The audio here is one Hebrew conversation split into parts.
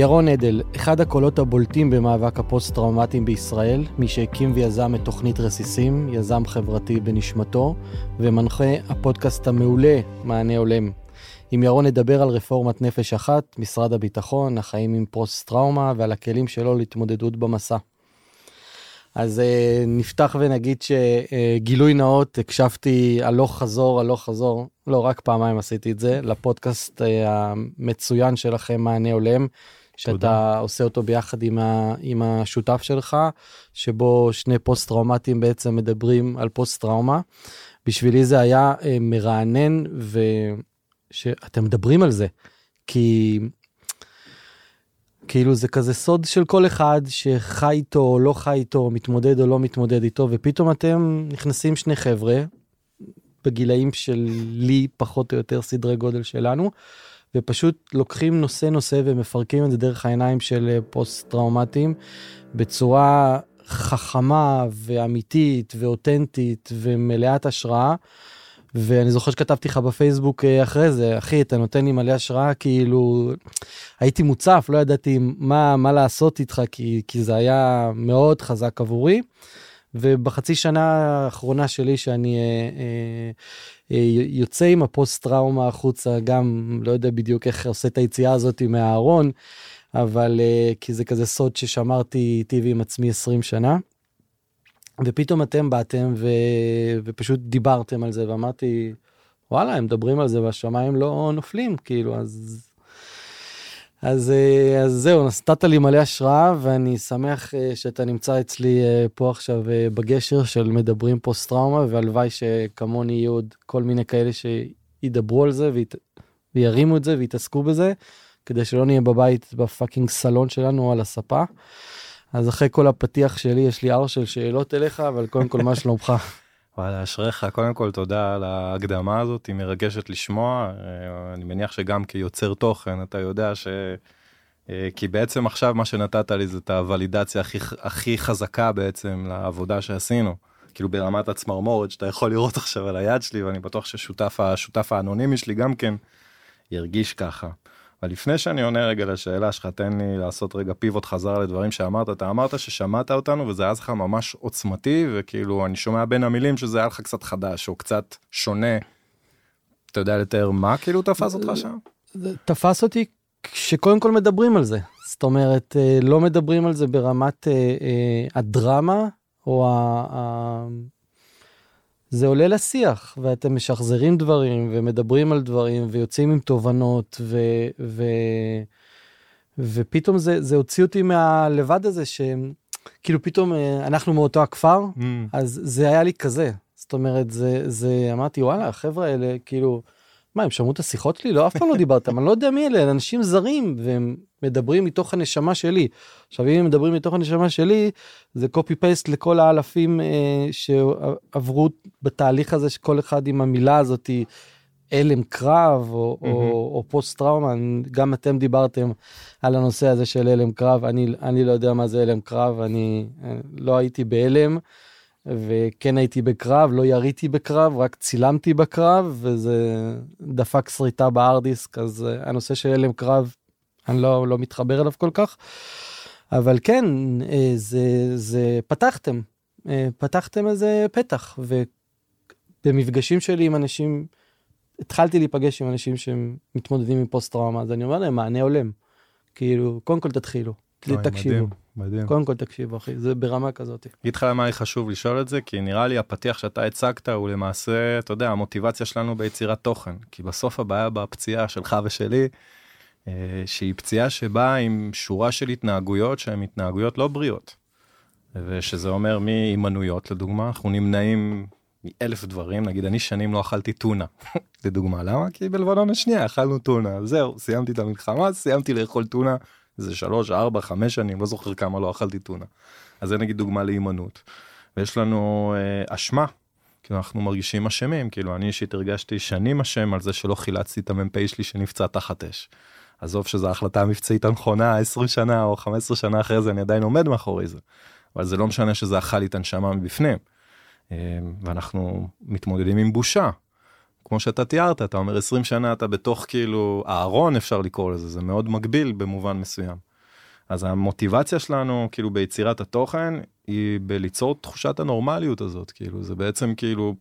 ירון אדל, אחד הקולות הבולטים במאבק הפוסט-טראומטיים בישראל, מי שהקים ויזם את תוכנית רסיסים, יזם חברתי בנשמתו, ומנחה הפודקאסט המעולה, מענה הולם. עם ירון נדבר על רפורמת נפש אחת, משרד הביטחון, החיים עם פוסט-טראומה ועל הכלים שלו להתמודדות במסע. אז uh, נפתח ונגיד שגילוי uh, נאות, הקשבתי הלוך חזור, הלוך חזור, לא, רק פעמיים עשיתי את זה, לפודקאסט uh, המצוין שלכם, מענה הולם, שאתה תודה. עושה אותו ביחד עם, ה, עם השותף שלך, שבו שני פוסט-טראומטיים בעצם מדברים על פוסט-טראומה. בשבילי זה היה מרענן ושאתם מדברים על זה, כי כאילו זה כזה סוד של כל אחד שחי איתו או לא חי איתו, מתמודד או לא מתמודד איתו, ופתאום אתם נכנסים שני חבר'ה, בגילאים של לי פחות או יותר סדרי גודל שלנו, ופשוט לוקחים נושא נושא ומפרקים את זה דרך העיניים של אה, פוסט טראומטיים בצורה חכמה ואמיתית ואותנטית ומלאת השראה. ואני זוכר שכתבתי לך בפייסבוק אה, אחרי זה, אחי, אתה נותן לי מלא השראה, כאילו, הייתי מוצף, לא ידעתי מה, מה לעשות איתך, כי, כי זה היה מאוד חזק עבורי. ובחצי שנה האחרונה שלי שאני אה, אה, אה, יוצא עם הפוסט טראומה החוצה, גם לא יודע בדיוק איך עושה את היציאה הזאת מהארון, אבל אה, כי זה כזה סוד ששמרתי איתי ועם עצמי 20 שנה. ופתאום אתם באתם ו... ופשוט דיברתם על זה ואמרתי וואלה הם מדברים על זה והשמיים לא נופלים כאילו אז אז, אה, אז זהו נתת לי מלא השראה ואני שמח אה, שאתה נמצא אצלי אה, פה עכשיו בגשר של מדברים פוסט טראומה והלוואי שכמוני יהיו עוד כל מיני כאלה שידברו על זה וית... וירימו את זה ויתעסקו בזה כדי שלא נהיה בבית ב fucking סלון שלנו על הספה. אז אחרי כל הפתיח שלי יש לי הר של שאלות אליך אבל קודם כל מה שלומך. וואלה אשריך קודם כל תודה על ההקדמה הזאת היא מרגשת לשמוע אה, אני מניח שגם כיוצר תוכן אתה יודע ש... אה, כי בעצם עכשיו מה שנתת לי זה את ה validation הכי הכי חזקה בעצם לעבודה שעשינו כאילו ברמת הצמרמורת שאתה יכול לראות עכשיו על היד שלי ואני בטוח ששותף השותף האנונימי שלי גם כן ירגיש ככה. אבל לפני שאני עונה רגע לשאלה שלך תן לי לעשות רגע פיבוט חזרה לדברים שאמרת אתה אמרת ששמעת אותנו וזה היה לך ממש עוצמתי וכאילו אני שומע בין המילים שזה היה לך קצת חדש או קצת שונה. אתה יודע לתאר מה כאילו תפס אותך שם? תפס אותי שקודם כל מדברים על זה זאת אומרת אה, לא מדברים על זה ברמת אה, אה, הדרמה או זה עולה לשיח ואתם משחזרים דברים ומדברים על דברים ויוצאים עם תובנות ו, ו, ופתאום זה, זה הוציא אותי מהלבד הזה שכאילו פתאום אה, אנחנו מאותו הכפר mm. אז זה היה לי כזה זאת אומרת זה זה אמרתי וואלה החברה האלה כאילו. מה הם שמעו את השיחות שלי לא אף פעם לא דיברתם אני לא יודע מי אלה אנשים זרים והם מדברים מתוך הנשמה שלי. עכשיו אם הם מדברים מתוך הנשמה שלי זה קופי פייסט לכל האלפים אה, שעברו בתהליך הזה שכל אחד עם המילה הזאתי הלם קרב או, mm-hmm. או, או פוסט טראומה גם אתם דיברתם על הנושא הזה של הלם קרב אני אני לא יודע מה זה הלם קרב אני אה, לא הייתי בהלם. וכן הייתי בקרב, לא יריתי בקרב, רק צילמתי בקרב, וזה דפק שריטה בארדיסק, אז uh, הנושא של הלם קרב, אני לא, לא מתחבר אליו כל כך. אבל כן, uh, זה, זה פתחתם, uh, פתחתם איזה פתח, ובמפגשים שלי עם אנשים, התחלתי להיפגש עם אנשים שמתמודדים עם פוסט טראומה, אז אני אומר להם, מענה הולם. כאילו, קודם כל תתחילו, תקשיבו. מדהים. קודם כל תקשיב אחי, זה ברמה כזאת. אגיד לך למה לי חשוב לשאול את זה, כי נראה לי הפתיח שאתה הצגת הוא למעשה, אתה יודע, המוטיבציה שלנו ביצירת תוכן. כי בסוף הבעיה בפציעה שלך ושלי, אה, שהיא פציעה שבאה עם שורה של התנהגויות שהן התנהגויות לא בריאות. ושזה אומר מהימנויות לדוגמה, אנחנו נמנעים מאלף דברים, נגיד אני שנים לא אכלתי טונה, לדוגמה, למה? כי בלבנון השנייה אכלנו טונה, זהו, סיימתי את המלחמה, סיימתי לאכול טונה. זה שלוש, ארבע, חמש שנים, לא זוכר כמה לא אכלתי טונה. אז זה נגיד דוגמה להימנעות. ויש לנו אה, אשמה, כאילו אנחנו מרגישים אשמים, כאילו אני אישית הרגשתי שנים אשם על זה שלא חילצתי את המ"פ שלי שנפצע תחת אש. עזוב שזו ההחלטה המבצעית הנכונה 20 שנה או 15 שנה אחרי זה אני עדיין עומד מאחורי זה. אבל זה לא משנה שזה אכל לי את הנשמה מבפנים. אה, ואנחנו מתמודדים עם בושה. כמו שאתה תיארת, אתה אומר 20 שנה אתה בתוך כאילו אהרון אפשר לקרוא לזה, זה מאוד מגביל במובן מסוים. אז המוטיבציה שלנו כאילו ביצירת התוכן היא בליצור תחושת הנורמליות הזאת, כאילו זה בעצם כאילו,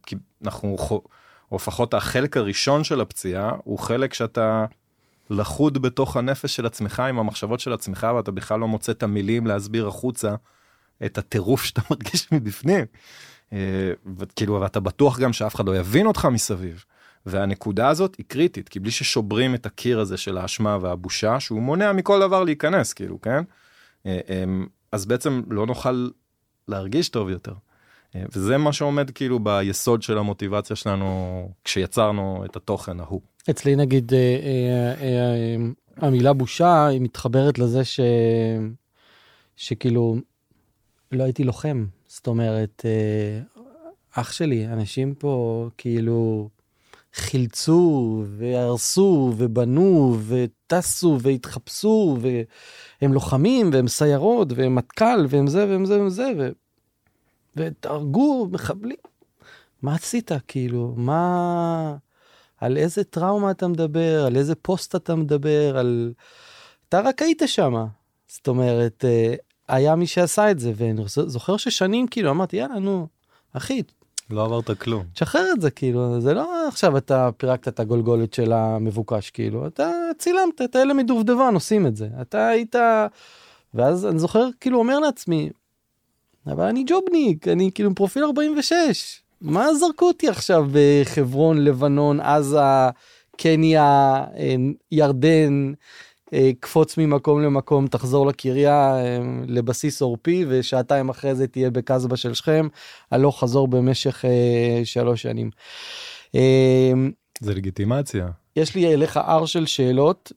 אנחנו, או לפחות החלק הראשון של הפציעה הוא חלק שאתה לחוד בתוך הנפש של עצמך עם המחשבות של עצמך ואתה בכלל לא מוצא את המילים להסביר החוצה את הטירוף שאתה מרגיש מבפנים. אה, וכאילו אתה בטוח גם שאף אחד לא יבין אותך מסביב. והנקודה הזאת היא קריטית כי בלי ששוברים את הקיר הזה של האשמה והבושה שהוא מונע מכל דבר להיכנס כאילו כן אה, אמ, אז בעצם לא נוכל להרגיש טוב יותר. אה, וזה מה שעומד כאילו ביסוד של המוטיבציה שלנו כשיצרנו את התוכן ההוא. אצלי נגיד המילה בושה היא מתחברת לזה ש... שכאילו לא הייתי לוחם, זאת אומרת, אה, אח שלי, אנשים פה כאילו חילצו והרסו ובנו וטסו והתחפשו והם לוחמים והם סיירות והם מטכ"ל והם זה והם זה והם זה ו... ותהרגו מחבלים. מה עשית כאילו? מה... על איזה טראומה אתה מדבר? על איזה פוסט אתה מדבר? על... אתה רק היית שם. זאת אומרת, אה, היה מי שעשה את זה, ואני זוכר ששנים כאילו אמרתי, יאללה, נו, אחי. לא עברת כלום. תשחרר את זה, כאילו, זה לא עכשיו אתה פירקת את הגולגולת של המבוקש, כאילו, אתה צילמת את האלה מדובדבן, עושים את זה. אתה היית... ואז אני זוכר, כאילו, אומר לעצמי, אבל אני ג'ובניק, אני כאילו פרופיל 46. מה זרקו אותי עכשיו בחברון, לבנון, עזה, קניה, אה, ירדן, קפוץ ממקום למקום, תחזור לקריה אה, לבסיס עורפי, ושעתיים אחרי זה תהיה בקזבה של שכם, הלוך חזור במשך אה, שלוש שנים. זה לגיטימציה. יש לי אליך הר של שאלות.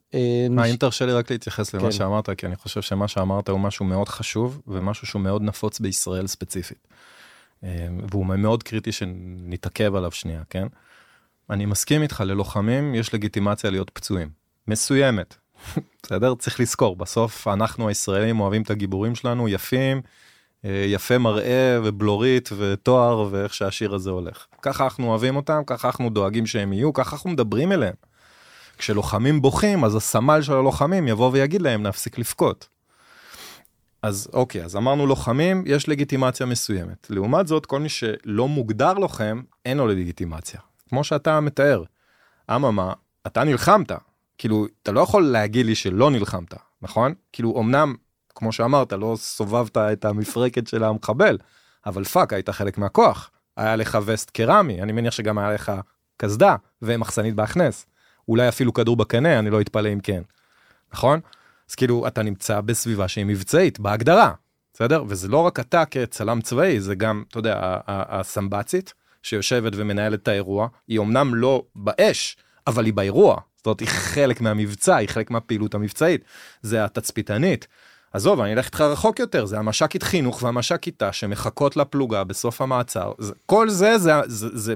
מה, אם תרשה לי רק להתייחס למה כן. שאמרת, כי אני חושב שמה שאמרת הוא משהו מאוד חשוב, ומשהו שהוא מאוד נפוץ בישראל ספציפית. והוא מאוד קריטי שנתעכב עליו שנייה, כן? אני מסכים איתך, ללוחמים יש לגיטימציה להיות פצועים. מסוימת, בסדר? צריך לזכור, בסוף אנחנו הישראלים אוהבים את הגיבורים שלנו, יפים, אה, יפה מראה ובלורית ותואר ואיך שהשיר הזה הולך. ככה אנחנו אוהבים אותם, ככה אנחנו דואגים שהם יהיו, ככה אנחנו מדברים אליהם. כשלוחמים בוכים, אז הסמל של הלוחמים יבוא ויגיד להם להפסיק לבכות. אז אוקיי, אז אמרנו לוחמים, יש לגיטימציה מסוימת. לעומת זאת, כל מי שלא מוגדר לוחם, אין לו לגיטימציה. כמו שאתה מתאר. אממה, אתה נלחמת, כאילו, אתה לא יכול להגיד לי שלא נלחמת, נכון? כאילו, אמנם, כמו שאמרת, לא סובבת את המפרקת של המחבל, אבל fuck, היית חלק מהכוח. היה לך וסט קרמי, אני מניח שגם היה לך קסדה ומחסנית בהכנס. אולי אפילו כדור בקנה, אני לא אתפלא אם כן. נכון? אז כאילו, אתה נמצא בסביבה שהיא מבצעית, בהגדרה, בסדר? וזה לא רק אתה כצלם צבאי, זה גם, אתה יודע, הסמב"צית שיושבת ומנהלת את האירוע, היא אמנם לא באש, אבל היא באירוע, זאת אומרת, היא חלק מהמבצע, היא חלק מהפעילות המבצעית. זה התצפיתנית. עזוב, אני אלך איתך רחוק יותר, זה המש"קית חינוך והמש"קית תא שמחכות לפלוגה בסוף המעצר. זה, כל זה זה, זה, זה זה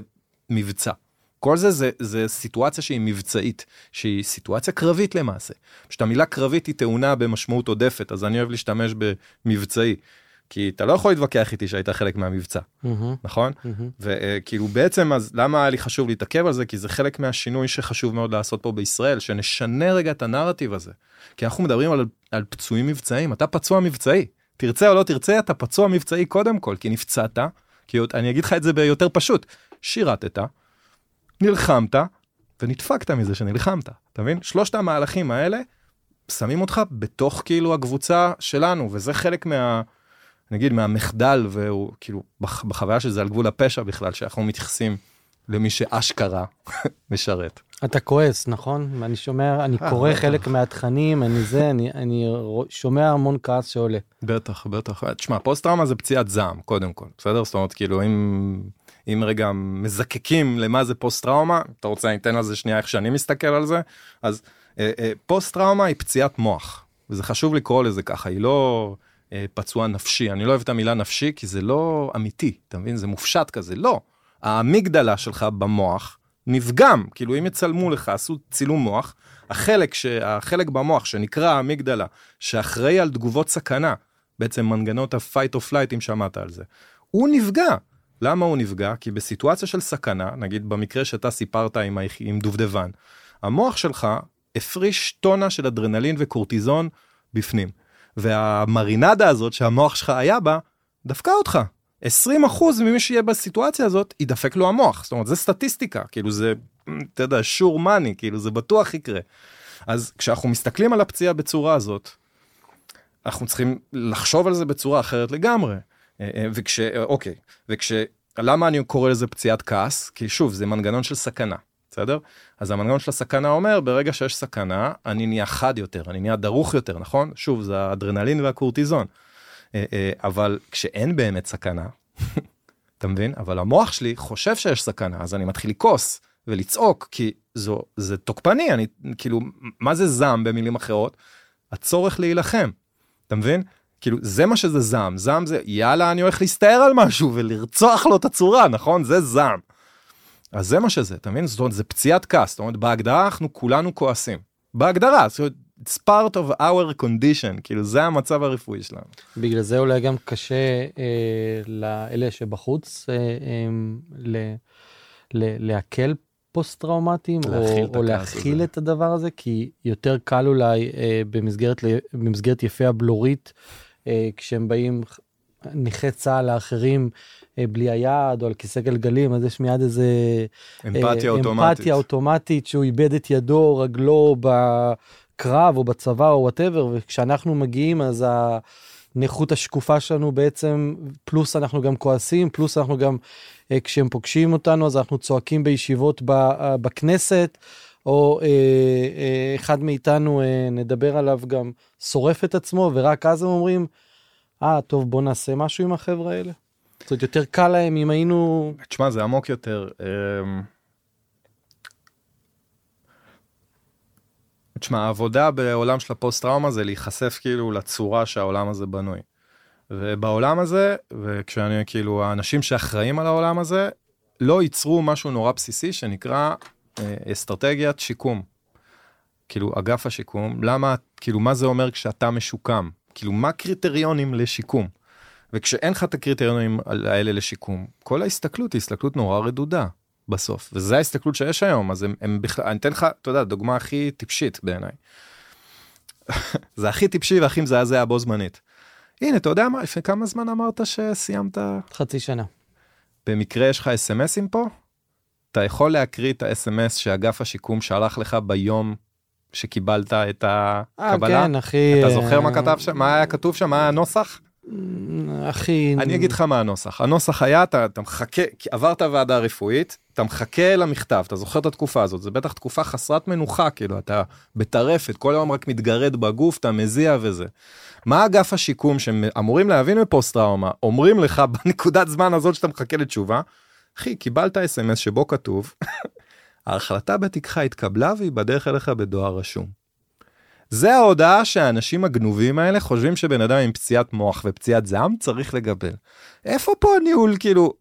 מבצע. כל זה, זה זה סיטואציה שהיא מבצעית, שהיא סיטואציה קרבית למעשה. פשוט המילה קרבית היא טעונה במשמעות עודפת, אז אני אוהב להשתמש במבצעי. כי אתה לא יכול להתווכח איתי שהיית חלק מהמבצע, mm-hmm. נכון? Mm-hmm. וכאילו בעצם אז למה היה לי חשוב להתעכב על זה? כי זה חלק מהשינוי שחשוב מאוד לעשות פה בישראל, שנשנה רגע את הנרטיב הזה. כי אנחנו מדברים על, על פצועים מבצעיים, אתה פצוע מבצעי. תרצה או לא תרצה, אתה פצוע מבצעי קודם כל, כי נפצעת, כי אני אגיד לך את זה ביותר פשוט, שירתת, נלחמת, ונדפקת מזה שנלחמת, אתה מבין? שלושת המהלכים האלה שמים אותך בתוך כאילו הקבוצה שלנו, וזה חלק מה... נגיד מהמחדל והוא כאילו בחוויה שזה על גבול הפשע בכלל שאנחנו מתייחסים למי שאשכרה משרת. אתה כועס נכון אני שומע אני אה, קורא חלק מהתכנים אני זה אני אני שומע המון כעס שעולה. בטח בטח תשמע פוסט טראומה זה פציעת זעם קודם כל בסדר זאת אומרת כאילו אם אם רגע מזקקים למה זה פוסט טראומה אתה רוצה אני אתן על זה שנייה איך שאני מסתכל על זה אז אה, אה, פוסט טראומה היא פציעת מוח וזה חשוב לקרוא לזה ככה היא לא. אה, פצוע נפשי. אני לא אוהב את המילה נפשי כי זה לא אמיתי, אתה מבין? זה מופשט כזה. לא. האמיגדלה שלך במוח נפגם, כאילו אם יצלמו לך, עשו צילום מוח, החלק, ש... החלק במוח שנקרא האמיגדלה, שאחראי על תגובות סכנה, בעצם מנגנות ה-fight or flight אם שמעת על זה, הוא נפגע. למה הוא נפגע? כי בסיטואציה של סכנה, נגיד במקרה שאתה סיפרת עם, ה... עם דובדבן, המוח שלך הפריש טונה של אדרנלין וקורטיזון בפנים. והמרינדה הזאת שהמוח שלך היה בה, דפקה אותך. 20% ממי שיהיה בסיטואציה הזאת, ידפק לו המוח. זאת אומרת, זה סטטיסטיקה, כאילו זה, אתה יודע, שור מאני, כאילו זה בטוח יקרה. אז כשאנחנו מסתכלים על הפציעה בצורה הזאת, אנחנו צריכים לחשוב על זה בצורה אחרת לגמרי. אה, אה, וכש, אוקיי, וכש, למה אני קורא לזה פציעת כעס? כי שוב, זה מנגנון של סכנה. בסדר? אז המנגנון של הסכנה אומר, ברגע שיש סכנה, אני נהיה חד יותר, אני נהיה דרוך יותר, נכון? שוב, זה האדרנלין והקורטיזון. אה, אה, אבל כשאין באמת סכנה, אתה מבין? אבל המוח שלי חושב שיש סכנה, אז אני מתחיל לכעוס ולצעוק, כי זו, זה תוקפני, אני, כאילו, מה זה זעם במילים אחרות? הצורך להילחם, אתה מבין? כאילו, זה מה שזה זעם, זעם זה, יאללה, אני הולך להסתער על משהו ולרצוח לו את הצורה, נכון? זה זעם. אז זה מה שזה, אתה מבין? זאת אומרת, זה פציעת כעס, זאת אומרת, בהגדרה אנחנו כולנו כועסים. בהגדרה, זאת אומרת, it's part of our condition, כאילו זה המצב הרפואי שלנו. בגלל זה אולי גם קשה אה, לאלה שבחוץ אה, אה, ל, ל, לעכל פוסט טראומטיים, או, או להכיל את הדבר הזה, כי יותר קל אולי אה, במסגרת, במסגרת יפי הבלורית, אה, כשהם באים נכי צה"ל האחרים בלי היד או על כיסא גלגלים, אז יש מיד איזה... אמפתיה אה, אוטומטית. אמפתיה אוטומטית שהוא איבד את ידו, רגלו בקרב או בצבא או whatever, וכשאנחנו מגיעים אז הנכות השקופה שלנו בעצם, פלוס אנחנו גם כועסים, פלוס אנחנו גם, אה, כשהם פוגשים אותנו אז אנחנו צועקים בישיבות בכנסת. או אה, אה, אחד מאיתנו, אה, נדבר עליו, גם שורף את עצמו, ורק אז הם אומרים, אה, טוב, בוא נעשה משהו עם החבר'ה האלה. זאת אומרת, יותר קל להם אם היינו... תשמע, זה עמוק יותר. אמ, תשמע, העבודה בעולם של הפוסט טראומה זה להיחשף כאילו לצורה שהעולם הזה בנוי. ובעולם הזה, וכשאני כאילו, האנשים שאחראים על העולם הזה, לא ייצרו משהו נורא בסיסי שנקרא אה, אסטרטגיית שיקום. כאילו, אגף השיקום, למה, כאילו, מה זה אומר כשאתה משוקם? כאילו, מה קריטריונים לשיקום? וכשאין לך את הקריטריונים האלה לשיקום, כל ההסתכלות היא הסתכלות נורא רדודה בסוף, וזו ההסתכלות שיש היום, אז הם, הם בכלל, אני אתן לך, אתה יודע, דוגמה הכי טיפשית בעיניי. זה הכי טיפשי והכי מזעזע בו זמנית. הנה, אתה יודע מה, לפני כמה זמן אמרת שסיימת? חצי שנה. במקרה יש לך אס.אם.אסים פה? אתה יכול להקריא את האס.אם.אס שאגף השיקום שלח לך ביום שקיבלת את הקבלה? אה, כן, אחי. אתה זוכר מה כתב שם? מה היה כתוב שם? מה היה הנוסח? הכי... אני אגיד לך מה הנוסח. הנוסח היה, אתה, אתה מחכה, עברת ועדה רפואית, אתה מחכה למכתב, אתה זוכר את התקופה הזאת, זה בטח תקופה חסרת מנוחה, כאילו, אתה בטרפת, כל היום רק מתגרד בגוף, אתה מזיע וזה. מה אגף השיקום שאמורים להבין מפוסט טראומה, אומרים לך בנקודת זמן הזאת שאתה מחכה לתשובה, אחי, קיבלת אס.אם.אס שבו כתוב, ההחלטה בתיקך התקבלה והיא בדרך אליך בדואר רשום. זה ההודעה שהאנשים הגנובים האלה חושבים שבן אדם עם פציעת מוח ופציעת זעם צריך לגבל. איפה פה הניהול כאילו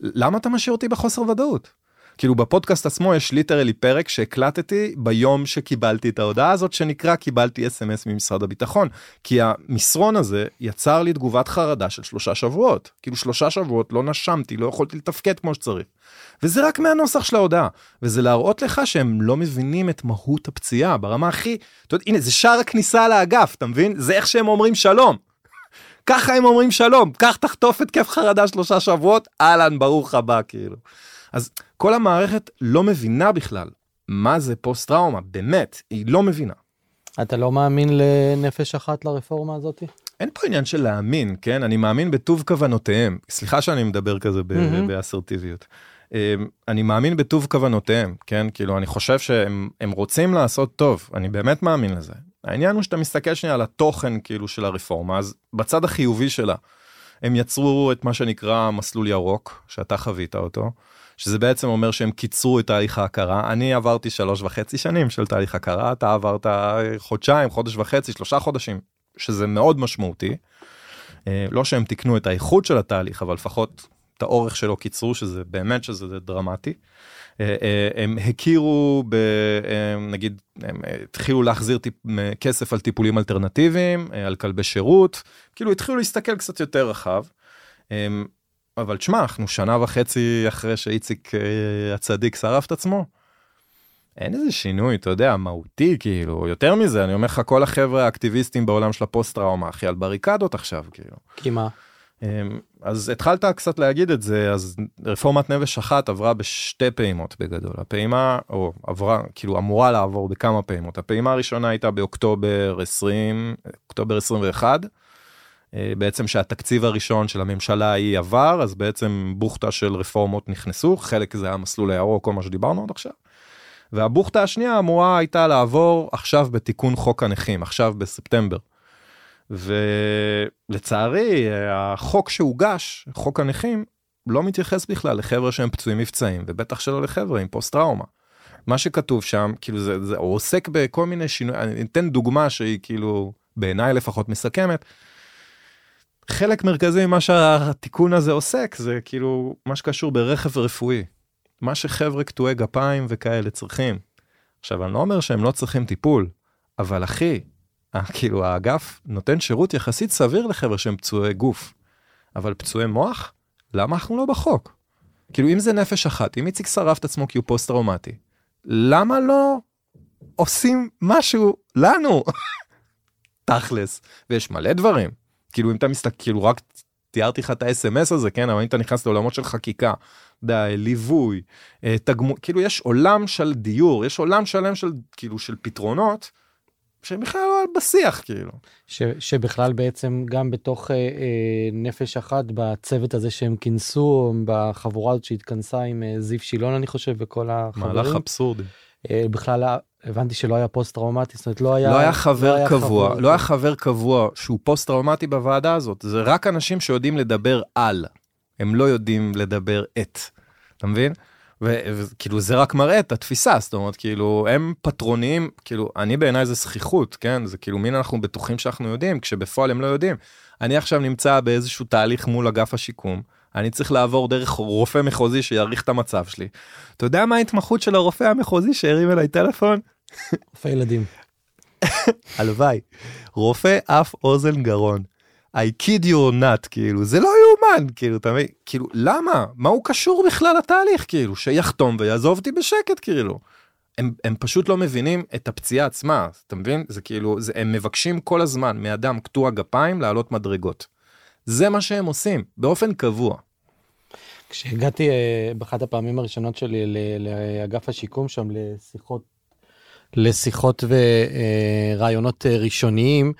למה אתה משאיר אותי בחוסר ודאות? כאילו בפודקאסט עצמו יש ליטרלי פרק שהקלטתי ביום שקיבלתי את ההודעה הזאת שנקרא קיבלתי אס.אם.אס ממשרד הביטחון כי המסרון הזה יצר לי תגובת חרדה של שלושה שבועות כאילו שלושה שבועות לא נשמתי לא יכולתי לתפקד כמו שצריך. וזה רק מהנוסח של ההודעה וזה להראות לך שהם לא מבינים את מהות הפציעה ברמה הכי אתה יודע, הנה זה שער הכניסה לאגף אתה מבין זה איך שהם אומרים שלום. ככה הם אומרים שלום קח תחטוף התקף חרדה שלושה שבועות אהלן ברוך הבא כאילו. אז כל המערכת לא מבינה בכלל מה זה פוסט טראומה, באמת, היא לא מבינה. אתה לא מאמין לנפש אחת לרפורמה הזאת? אין פה עניין של להאמין, כן? אני מאמין בטוב כוונותיהם. סליחה שאני מדבר כזה mm-hmm. באסרטיביות. אמ, אני מאמין בטוב כוונותיהם, כן? כאילו, אני חושב שהם רוצים לעשות טוב, אני באמת מאמין לזה. העניין הוא שאתה מסתכל שנייה על התוכן, כאילו, של הרפורמה, אז בצד החיובי שלה, הם יצרו את מה שנקרא מסלול ירוק, שאתה חווית אותו. שזה בעצם אומר שהם קיצרו את תהליך ההכרה. אני עברתי שלוש וחצי שנים של תהליך הכרה, אתה עברת חודשיים, חודש וחצי, שלושה חודשים, שזה מאוד משמעותי. אה, לא שהם תיקנו את האיכות של התהליך, אבל לפחות את האורך שלו קיצרו, שזה באמת שזה דרמטי. אה, אה, הם הכירו, ב, נגיד, הם התחילו להחזיר טיפ, כסף על טיפולים אלטרנטיביים, על כלבי שירות, כאילו התחילו להסתכל קצת יותר רחב. אבל תשמע, אנחנו שנה וחצי אחרי שאיציק הצדיק שרף את עצמו. אין איזה שינוי, אתה יודע, מהותי, כאילו, יותר מזה, אני אומר לך, כל החבר'ה האקטיביסטים בעולם של הפוסט-טראומה, אחי, על בריקדות עכשיו, כאילו. כי מה? אמ, אז התחלת קצת להגיד את זה, אז רפורמת נפש אחת עברה בשתי פעימות בגדול. הפעימה, או עברה, כאילו אמורה לעבור בכמה פעימות. הפעימה הראשונה הייתה באוקטובר 20, אוקטובר 21, אה, בעצם שהתקציב הראשון של הממשלה ההיא עבר, אז בעצם בוכטה של רפורמות נכנסו, חלק זה היה מסלול הירוק, כל מה שדיברנו עד עכשיו. והבוכטה השנייה אמורה הייתה לעבור עכשיו בתיקון חוק הנכים, עכשיו בספטמבר. ולצערי החוק שהוגש, חוק הנכים, לא מתייחס בכלל לחבר'ה שהם פצועים מבצעים, ובטח שלא לחבר'ה עם פוסט טראומה. מה שכתוב שם, כאילו זה, זה הוא עוסק בכל מיני שינויים, אני אתן דוגמה שהיא כאילו בעיניי לפחות מסכמת. חלק מרכזי ממה שהתיקון הזה עוסק זה כאילו מה שקשור ברכב רפואי. מה שחבר'ה קטועי גפיים וכאלה צריכים. עכשיו אני לא אומר שהם לא צריכים טיפול, אבל אחי, כאילו האגף נותן שירות יחסית סביר לחבר'ה שהם פצועי גוף, אבל פצועי מוח? למה אנחנו לא בחוק? כאילו אם זה נפש אחת, אם איציק שרף את עצמו כי הוא פוסט טראומטי, למה לא עושים משהו לנו? תכלס. ויש מלא דברים. כאילו אם אתה מסתכל, כאילו רק תיארתי לך את ה-SMS הזה, כן, אבל אם אתה נכנס לעולמות של חקיקה, די, ליווי, אה, תגמול, כאילו יש עולם של דיור, יש עולם שלם של כאילו של פתרונות שהם בכלל לא בשיח כאילו. ש, שבכלל בעצם גם בתוך אה, אה, נפש אחת בצוות הזה שהם כינסו בחבורה הזאת שהתכנסה עם אה, זיו שילון אני חושב וכל החברים. מהלך אבסורדי. אה, בכלל הבנתי שלא היה פוסט טראומטי זאת אומרת לא היה לא היה חבר לא היה קבוע חבר, לא היה חבר קבוע שהוא פוסט טראומטי בוועדה הזאת זה רק אנשים שיודעים לדבר על הם לא יודעים לדבר את אתה מבין. וכאילו זה רק מראה את התפיסה זאת אומרת כאילו הם פטרוניים כאילו אני בעיניי זה זכיחות כן זה כאילו מין אנחנו בטוחים שאנחנו יודעים כשבפועל הם לא יודעים. אני עכשיו נמצא באיזשהו תהליך מול אגף השיקום אני צריך לעבור דרך רופא מחוזי שיעריך את המצב שלי. אתה יודע מה ההתמחות של הרופא המחוזי שהרים אליי טלפון? רופא ילדים. הלוואי. רופא אף אוזן גרון. I kid you or not כאילו זה לא יאומן כאילו אתה מבין כאילו למה מה הוא קשור בכלל לתהליך כאילו שיחתום ויעזוב אותי בשקט כאילו. הם, הם פשוט לא מבינים את הפציעה עצמה אתה מבין זה כאילו זה, הם מבקשים כל הזמן מאדם קטוע גפיים לעלות מדרגות. זה מה שהם עושים באופן קבוע. כשהגעתי uh, באחת הפעמים הראשונות שלי לאגף השיקום שם לשיחות לשיחות ורעיונות אה, ראשוניים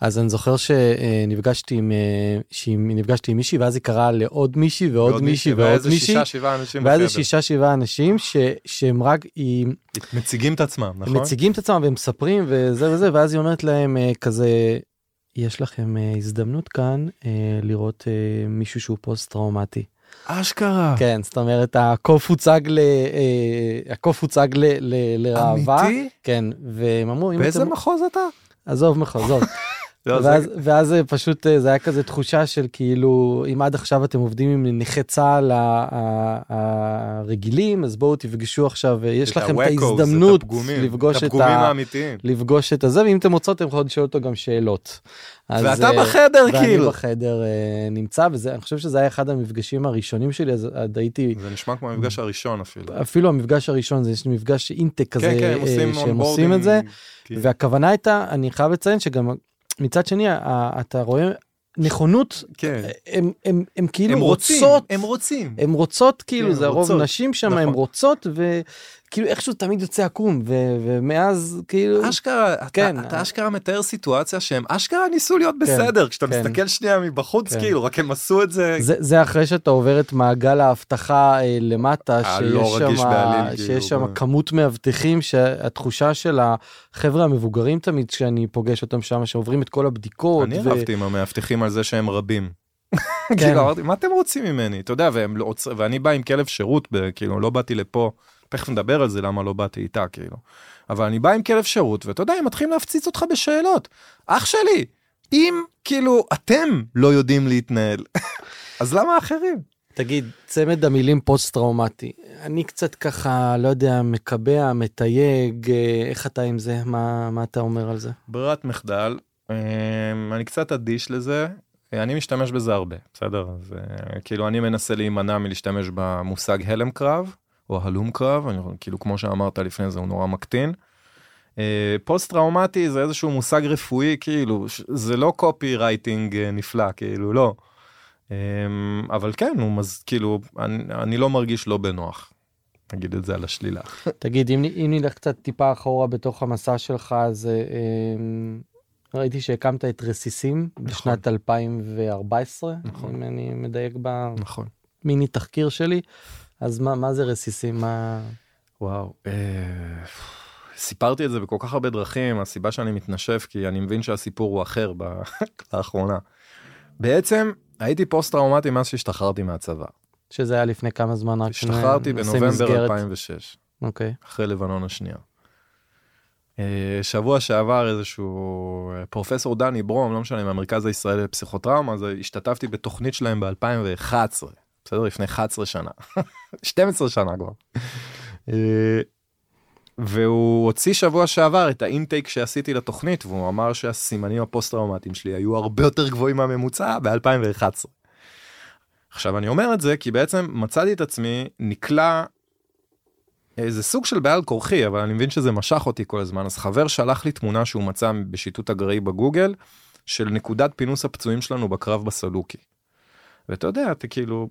אז אני זוכר שנפגשתי עם, נפגשתי עם מישהי ואז היא קראה לעוד מישהי ועוד מישהי ועוד מישהי. ואז זה שישה שבעה אנשים ש, שהם רק היא... מציגים את עצמם נכון? מציגים את עצמם ומספרים וזה וזה ואז היא אומרת להם אה, כזה יש לכם אה, הזדמנות כאן אה, לראות מישהו שהוא פוסט טראומטי. אשכרה. כן, זאת אומרת, הקוף הוצג, ל, הקוף הוצג ל, ל, לראווה. אמיתי? כן, והם אמרו, באיזה אתם... מחוז אתה? עזוב מחוזות. לא, ואז, ואז זה פשוט זה היה כזה תחושה של כאילו אם עד עכשיו אתם עובדים עם נכי צה"ל הרגילים אז בואו תפגשו עכשיו יש לכם את ההזדמנות לפגוש את ה... לפגוש את הזה ואם אתם רוצות אתם יכולים לשאול אותו גם שאלות. ואתה אה, בחדר כאילו. ואני בחדר אה, נמצא וזה אני חושב שזה היה אחד המפגשים הראשונים שלי אז הייתי זה נשמע כמו המפגש הראשון אפילו אפילו המפגש הראשון זה יש מפגש אינטק כזה כן, כן, אה, שהם עושים את זה והכוונה הייתה אני חייב לציין שגם מצד שני אתה רואה נכונות כן. הם הם הם כאילו הם רוצות. הם רוצים. הם רוצות כאילו כן, זה הרוב נשים שם נכון. הם רוצות כאילו איכשהו תמיד יוצא עקום ומאז כאילו אשכרה כן אתה, אתה אשכרה מתאר סיטואציה שהם אשכרה ניסו להיות כן, בסדר כשאתה כן. מסתכל שנייה מבחוץ כן. כאילו רק הם עשו את זה זה, זה אחרי שאתה עובר את מעגל האבטחה אה, למטה אה, לא שיש שם בעלים, שיש כאילו, שם ו... כמות מאבטחים שהתחושה של החברה המבוגרים תמיד שאני פוגש אותם שם שעוברים את כל הבדיקות. אני ו... רבתי עם המאבטחים על זה שהם רבים. כן. כאילו אמרתי מה אתם רוצים ממני אתה יודע והם לא, ואני בא עם כלב שירות כאילו לא באתי לפה תכף נדבר על זה למה לא באתי איתה כאילו. אבל אני בא עם כלב שירות ואתה יודע הם מתחילים להפציץ אותך בשאלות. אח שלי אם כאילו אתם לא יודעים להתנהל אז למה אחרים? תגיד, צמד המילים פוסט-טראומטי, אני קצת ככה, לא יודע, מקבע, מתייג, אה, איך אתה עם זה? מה, מה אתה אומר על זה? ברירת מחדל, אה, אני קצת אדיש לזה, אני משתמש בזה הרבה, בסדר? אז כאילו אני מנסה להימנע מלהשתמש במושג הלם קרב, או הלום קרב, אני, כאילו כמו שאמרת לפני זה הוא נורא מקטין. פוסט טראומטי זה איזשהו מושג רפואי כאילו זה לא copywriting נפלא כאילו לא. אמ, אבל כן, הוא מז... כאילו, אני, אני לא מרגיש לא בנוח. נגיד את זה על השלילה. תגיד, אם, אם נלך קצת טיפה אחורה בתוך המסע שלך, אז אמ, ראיתי שהקמת את רסיסים נכון. בשנת 2014, נכון. אם אני מדייק במיני נכון. תחקיר שלי, אז מה, מה זה רסיסים? מה... וואו. אה... סיפרתי את זה בכל כך הרבה דרכים, הסיבה שאני מתנשף כי אני מבין שהסיפור הוא אחר לאחרונה. בעצם הייתי פוסט טראומטי מאז שהשתחררתי מהצבא. שזה היה לפני כמה זמן רק השתחררתי בנובמבר מסגרת. 2006. אוקיי. Okay. אחרי לבנון השנייה. אה, שבוע שעבר איזשהו אה, פרופסור דני ברום, לא משנה, מהמרכז הישראלי לפסיכוטראומה, אז השתתפתי בתוכנית שלהם ב-2011, בסדר? לפני 11 שנה. 12 שנה כבר. אה, והוא הוציא שבוע שעבר את ה intake שעשיתי לתוכנית והוא אמר שהסימנים הפוסט טראומטיים שלי היו הרבה יותר גבוהים מהממוצע ב-2011. עכשיו אני אומר את זה כי בעצם מצאתי את עצמי נקלע איזה סוג של בעל כורחי אבל אני מבין שזה משך אותי כל הזמן אז חבר שלח לי תמונה שהוא מצא בשיטוט אקראי בגוגל של נקודת כינוס הפצועים שלנו בקרב בסלוקי. ואתה יודע אתה כאילו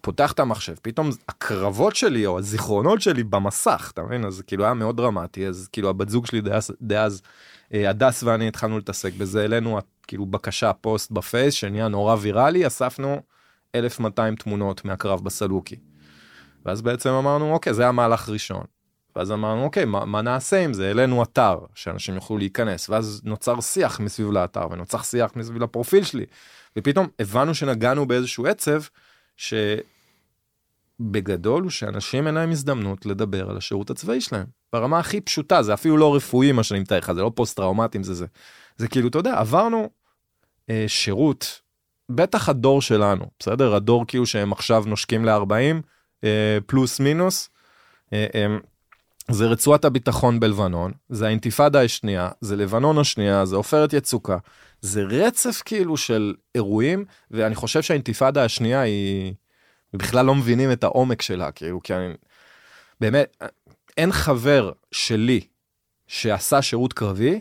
פותח את המחשב פתאום הקרבות שלי או הזיכרונות שלי במסך אתה מבין אז כאילו היה מאוד דרמטי אז כאילו הבת זוג שלי דאז, דאז אה, הדס ואני התחלנו להתעסק בזה העלינו כאילו בקשה פוסט בפייס שנהיה נורא ויראלי אספנו 1200 תמונות מהקרב בסלוקי. ואז בעצם אמרנו אוקיי זה המהלך ראשון. ואז אמרנו אוקיי מה, מה נעשה עם זה העלינו אתר שאנשים יוכלו להיכנס ואז נוצר שיח מסביב לאתר ונוצר שיח מסביב לפרופיל שלי ופתאום הבנו שנגענו באיזשהו עצב. שבגדול הוא שאנשים אין להם הזדמנות לדבר על השירות הצבאי שלהם ברמה הכי פשוטה זה אפילו לא רפואי מה שאני מתאר לך זה לא פוסט טראומטיים זה זה זה כאילו אתה יודע עברנו אה, שירות בטח הדור שלנו בסדר הדור כאילו שהם עכשיו נושקים ל-40 אה, פלוס מינוס. אה, אה, זה רצועת הביטחון בלבנון, זה האינתיפאדה השנייה, זה לבנון השנייה, זה עופרת יצוקה. זה רצף כאילו של אירועים, ואני חושב שהאינתיפאדה השנייה היא... בכלל לא מבינים את העומק שלה, כאילו, כי אני... באמת, אין חבר שלי שעשה שירות קרבי,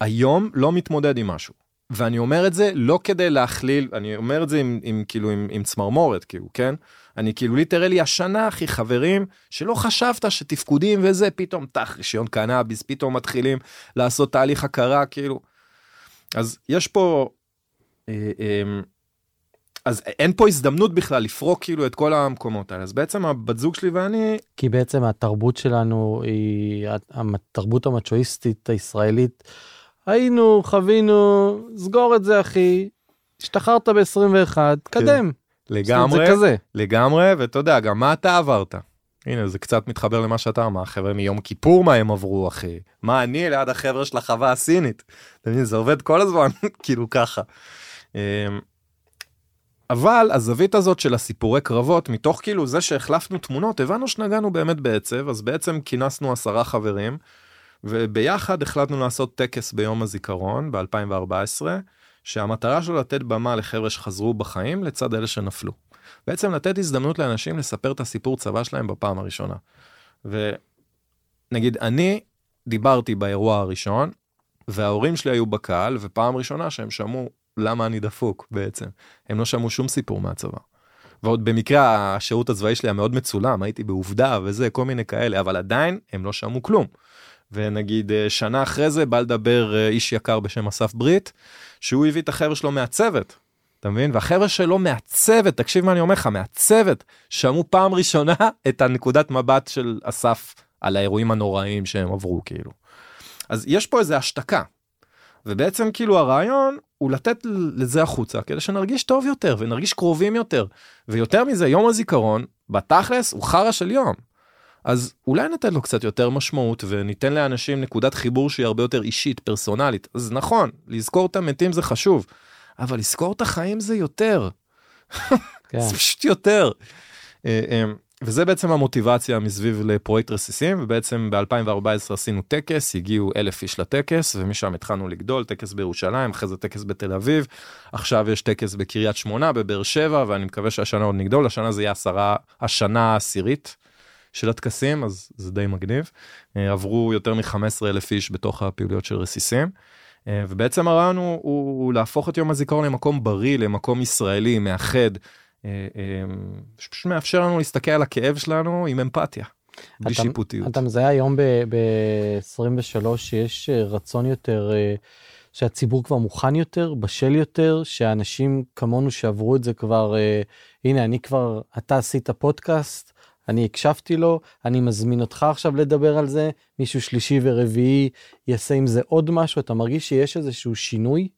היום לא מתמודד עם משהו. ואני אומר את זה לא כדי להכליל, אני אומר את זה עם, עם כאילו עם, עם צמרמורת, כאילו, כן? אני כאילו ליטרלי השנה אחי חברים שלא חשבת שתפקודים וזה פתאום תח רישיון קנאביס פתאום מתחילים לעשות תהליך הכרה כאילו. אז יש פה אה, אה, אז אין פה הזדמנות בכלל לפרוק כאילו את כל המקומות האלה אז בעצם הבת זוג שלי ואני כי בעצם התרבות שלנו היא התרבות המצ'ואיסטית הישראלית היינו חווינו סגור את זה אחי השתחררת ב-21 כן. קדם. לגמרי, זה כזה. לגמרי, ואתה יודע, גם מה אתה עברת. הנה, זה קצת מתחבר למה שאתה אמר, חבר'ה מיום כיפור מה הם עברו, אחי. מה אני ליד החבר'ה של החווה הסינית. אתה מבין, זה עובד כל הזמן, כאילו ככה. אמ, אבל הזווית הזאת של הסיפורי קרבות, מתוך כאילו זה שהחלפנו תמונות, הבנו שנגענו באמת בעצב, אז בעצם כינסנו עשרה חברים, וביחד החלטנו לעשות טקס ביום הזיכרון ב-2014. שהמטרה שלו לתת במה לחבר'ה שחזרו בחיים לצד אלה שנפלו. בעצם לתת הזדמנות לאנשים לספר את הסיפור צבא שלהם בפעם הראשונה. ונגיד אני דיברתי באירוע הראשון וההורים שלי היו בקהל ופעם ראשונה שהם שמעו למה אני דפוק בעצם. הם לא שמעו שום סיפור מהצבא. ועוד במקרה השירות הצבאי שלי היה מאוד מצולם הייתי בעובדה וזה כל מיני כאלה אבל עדיין הם לא שמעו כלום. ונגיד אה, שנה אחרי זה בא לדבר אה, איש יקר בשם אסף ברית שהוא הביא את החבר'ה שלו מהצוות. אתה מבין? והחבר'ה שלו מהצוות, תקשיב מה אני אומר לך, מהצוות, שמעו פעם ראשונה את הנקודת מבט של אסף על האירועים הנוראים שהם עברו כאילו. אז יש פה איזה השתקה. ובעצם כאילו הרעיון הוא לתת לזה החוצה כדי שנרגיש טוב יותר ונרגיש קרובים יותר. ויותר מזה יום הזיכרון בתכלס הוא חרא של יום. אז אולי ניתן לו קצת יותר משמעות וניתן לאנשים נקודת חיבור שהיא הרבה יותר אישית, פרסונלית. אז נכון, לזכור את המתים זה חשוב, אבל לזכור את החיים זה יותר. כן. זה פשוט יותר. אה, אה, וזה בעצם המוטיבציה מסביב לפרויקט רסיסים ובעצם ב2014 עשינו טקס הגיעו אלף איש לטקס ומשם התחלנו לגדול טקס בירושלים אחרי זה טקס בתל אביב עכשיו יש טקס בקריית שמונה בבאר שבע ואני מקווה שהשנה עוד נגדול השנה זה יהיה עשרה השנה העשירית של הטקסים אז זה די מגניב אה, עברו יותר מ-15 אלף איש בתוך הפעילויות של רסיסים. אה, ובעצם הרעיון הוא, הוא, הוא להפוך את יום הזיכרון למקום בריא למקום ישראלי מאחד אה, אה, שפשוט מאפשר לנו להסתכל על הכאב שלנו עם אמפתיה. בלי אתה- שיפוטיות. אתה מזהה היום ב-23 שיש אה, רצון יותר, שהציבור כבר מוכן יותר, בשל יותר, שאנשים כמונו שעברו את זה כבר, הנה, אני כבר, אתה עשית פודקאסט, אני הקשבתי לו, אני מזמין אותך עכשיו לדבר על זה, מישהו שלישי ורביעי יעשה עם זה עוד משהו, אתה מרגיש שיש איזשהו שינוי?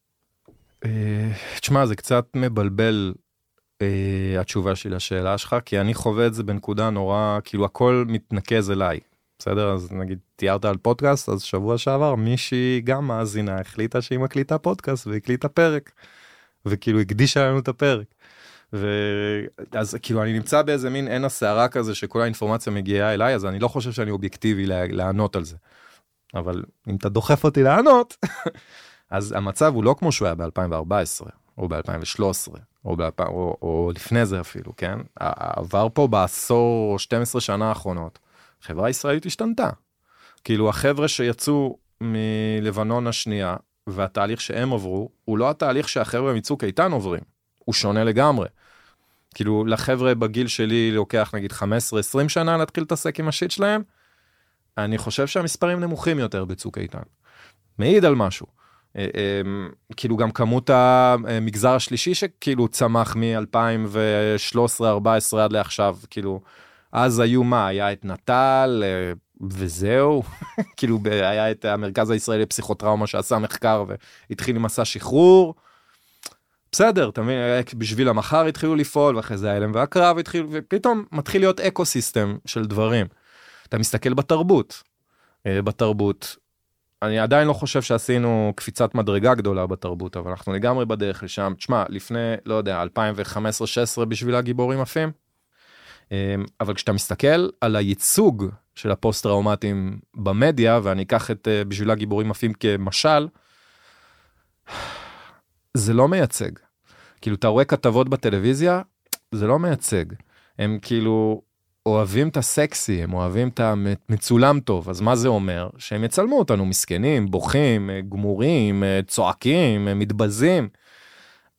אה, תשמע זה קצת מבלבל אה, התשובה שלי לשאלה שלך כי אני חווה את זה בנקודה נורא כאילו הכל מתנקז אליי. בסדר אז נגיד תיארת על פודקאסט אז שבוע שעבר מישהי גם מאזינה החליטה שהיא מקליטה פודקאסט והקליטה פרק. וכאילו הקדישה לנו את הפרק. ואז כאילו אני נמצא באיזה מין עין הסערה כזה שכל האינפורמציה מגיעה אליי אז אני לא חושב שאני אובייקטיבי לענות על זה. אבל אם אתה דוחף אותי לענות אז המצב הוא לא כמו שהוא היה ב-2014 או ב-2013 או, ב- או, או לפני זה אפילו כן עבר פה בעשור או 12 שנה האחרונות החברה הישראלית השתנתה. כאילו החבר'ה שיצאו מלבנון השנייה והתהליך שהם עברו הוא לא התהליך שהחבר'ה מצוק איתן עוברים הוא שונה לגמרי. כאילו לחבר'ה בגיל שלי לוקח נגיד 15-20 שנה להתחיל להתעסק עם השיט שלהם. אני חושב שהמספרים נמוכים יותר בצוק איתן. מעיד על משהו. אה, אה, כאילו גם כמות המגזר השלישי שכאילו צמח מ-2013-2014 עד לעכשיו כאילו אז היו מה היה את נט"ל אה, וזהו כאילו היה את המרכז הישראלי לפסיכוטראומה שעשה מחקר והתחיל עם מסע שחרור. בסדר אתה מבין היה- בשביל המחר התחילו לפעול ואחרי זה ההלם והקרב התחילו ופתאום מתחיל להיות אקו סיסטם של דברים. אתה מסתכל בתרבות. אה, בתרבות אני עדיין לא חושב שעשינו קפיצת מדרגה גדולה בתרבות אבל אנחנו לגמרי בדרך לשם תשמע לפני לא יודע 2015-16 בשביל הגיבורים עפים. אמ, אבל כשאתה מסתכל על הייצוג של הפוסט טראומטיים במדיה ואני אקח את אה, בשביל הגיבורים עפים כמשל. זה לא מייצג. כאילו אתה רואה כתבות בטלוויזיה זה לא מייצג. הם כאילו אוהבים את הסקסי הם אוהבים את המצולם טוב אז מה זה אומר שהם יצלמו אותנו מסכנים בוכים אה, גמורים אה, צועקים אה, מתבזים.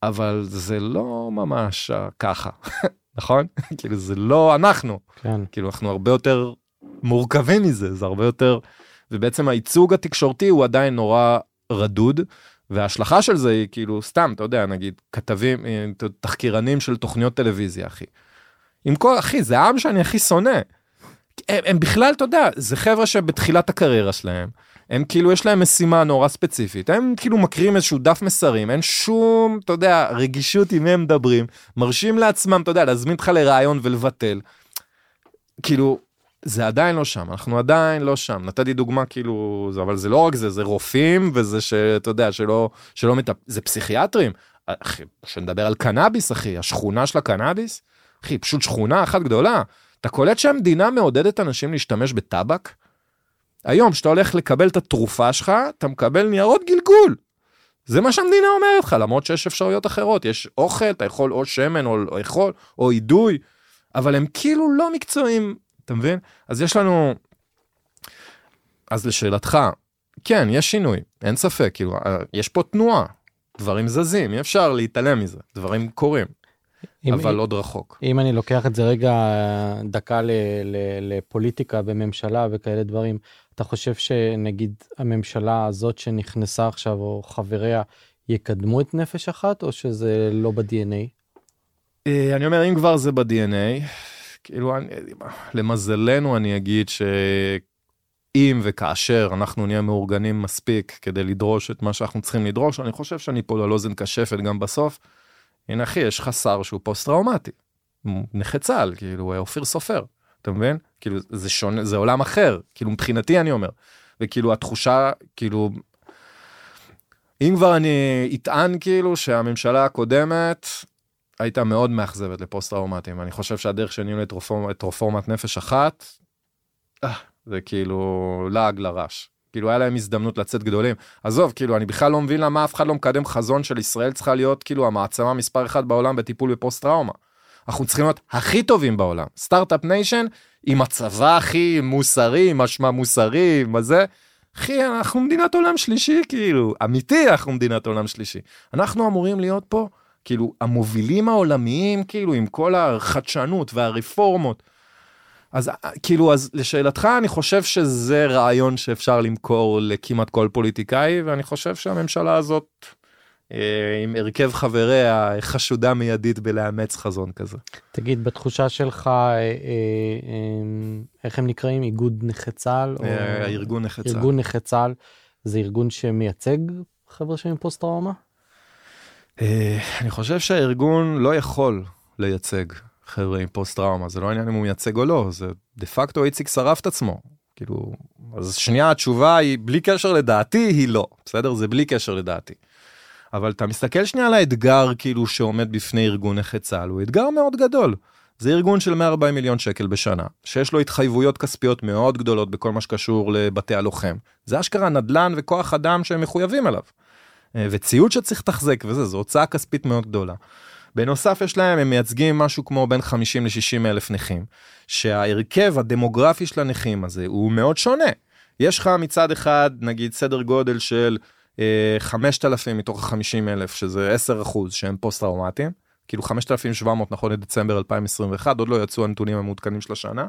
אבל זה לא ממש ככה נכון כאילו זה לא אנחנו כן. כאילו אנחנו הרבה יותר מורכבים מזה זה הרבה יותר ובעצם הייצוג התקשורתי הוא עדיין נורא רדוד וההשלכה של זה היא כאילו סתם אתה יודע נגיד כתבים אה, תחקירנים של תוכניות טלוויזיה אחי. עם כל אחי זה העם שאני הכי שונא. הם, הם בכלל אתה יודע זה חבר'ה שבתחילת הקריירה שלהם הם כאילו יש להם משימה נורא ספציפית הם כאילו מקריאים איזשהו דף מסרים אין שום אתה יודע רגישות עם מי הם מדברים מרשים לעצמם אתה יודע להזמין אותך לרעיון ולבטל. כאילו זה עדיין לא שם אנחנו עדיין לא שם נתתי דוגמה כאילו אבל זה לא רק זה זה רופאים וזה שאתה יודע שלא שלא מטפ... זה פסיכיאטרים. אחי שנדבר על קנאביס אחי השכונה של הקנאביס אחי פשוט שכונה אחת גדולה אתה קולט שהמדינה מעודדת אנשים להשתמש בטבק. היום שאתה הולך לקבל את התרופה שלך אתה מקבל ניירות גלגול. זה מה שהמדינה אומרת לך למרות שיש אפשרויות אחרות יש אוכל אתה יכול או שמן או לאכול או אידוי אבל הם כאילו לא מקצועיים אתה מבין אז יש לנו אז לשאלתך כן יש שינוי אין ספק כאילו אה, יש פה תנועה דברים זזים אי אפשר להתעלם מזה דברים קורים אם- אבל עוד רחוק. אם אני לוקח את זה רגע דקה ל, ל, לפוליטיקה וממשלה וכאלה דברים, אתה חושב שנגיד הממשלה הזאת שנכנסה עכשיו או חבריה יקדמו את נפש אחת או שזה לא ב-DNA? אה, אני אומר אם כבר זה ב-DNA כאילו אני, למזלנו אני אגיד שאם וכאשר אנחנו נהיה מאורגנים מספיק כדי לדרוש את מה שאנחנו צריכים לדרוש אני חושב שאני פה על אוזן קשפת גם בסוף. הנה אחי יש לך שר שהוא פוסט טראומטי. הוא נכה צה"ל כאילו אופיר סופר אתה מבין כאילו זה שונה זה עולם אחר כאילו מבחינתי אני אומר וכאילו התחושה כאילו. אם כבר אני אטען כאילו שהממשלה הקודמת הייתה מאוד מאכזבת לפוסט-טראומטיים. אני חושב שהדרך שניהלו את, רפורמ, את רפורמת נפש אחת, אה, זה כאילו לעג לרש. כאילו היה להם הזדמנות לצאת גדולים. עזוב, כאילו אני בכלל לא מבין למה אף אחד לא מקדם חזון של ישראל צריכה להיות כאילו המעצמה מספר אחת בעולם בטיפול בפוסט טראומה. אנחנו צריכים להיות הכי טובים בעולם. startup nation עם הצבא הכי מוסרי, משמע מוסרי, מה זה? אחי, אנחנו מדינת עולם שלישי, כאילו, אמיתי אנחנו מדינת עולם שלישי. אנחנו אמורים להיות פה, כאילו, המובילים העולמיים, כאילו, עם כל החדשנות והרפורמות. אז כאילו, אז לשאלתך, אני חושב שזה רעיון שאפשר למכור לכמעט כל פוליטיקאי, ואני חושב שהממשלה הזאת, אה, עם הרכב חבריה, חשודה מיידית בלאמץ חזון כזה. תגיד, בתחושה שלך, אה, אה, איך הם נקראים? איגוד נכי צה"ל? ארגון נכי צה"ל. ארגון נכי צה"ל זה ארגון שמייצג חבר'ה שהם פוסט טראומה? אני חושב שהארגון לא יכול לייצג חבר'ה עם פוסט טראומה זה לא עניין אם הוא מייצג או לא זה דה פקטו איציק שרף את עצמו כאילו אז שנייה התשובה היא בלי קשר לדעתי היא לא בסדר זה בלי קשר לדעתי. אבל אתה מסתכל שנייה על האתגר כאילו שעומד בפני ארגון נכי צה"ל הוא אתגר מאוד גדול. זה ארגון של 140 מיליון שקל בשנה שיש לו התחייבויות כספיות מאוד גדולות בכל מה שקשור לבתי הלוחם זה אשכרה נדל"ן וכוח אדם שהם מחויבים אליו. אה, וציוד שצריך לתחזק וזה זו הוצאה כספית מאוד גדולה. בנוסף יש להם הם מייצגים משהו כמו בין 50 ל-60 אלף נכים שההרכב הדמוגרפי של הנכים הזה הוא מאוד שונה. יש לך מצד אחד נגיד סדר גודל של אה, 5,000 מתוך 50 אלף שזה 10 אחוז שהם פוסט טראומטיים כאילו 5,700 נכון לדצמבר 2021 עוד לא יצאו הנתונים המעודכנים של השנה.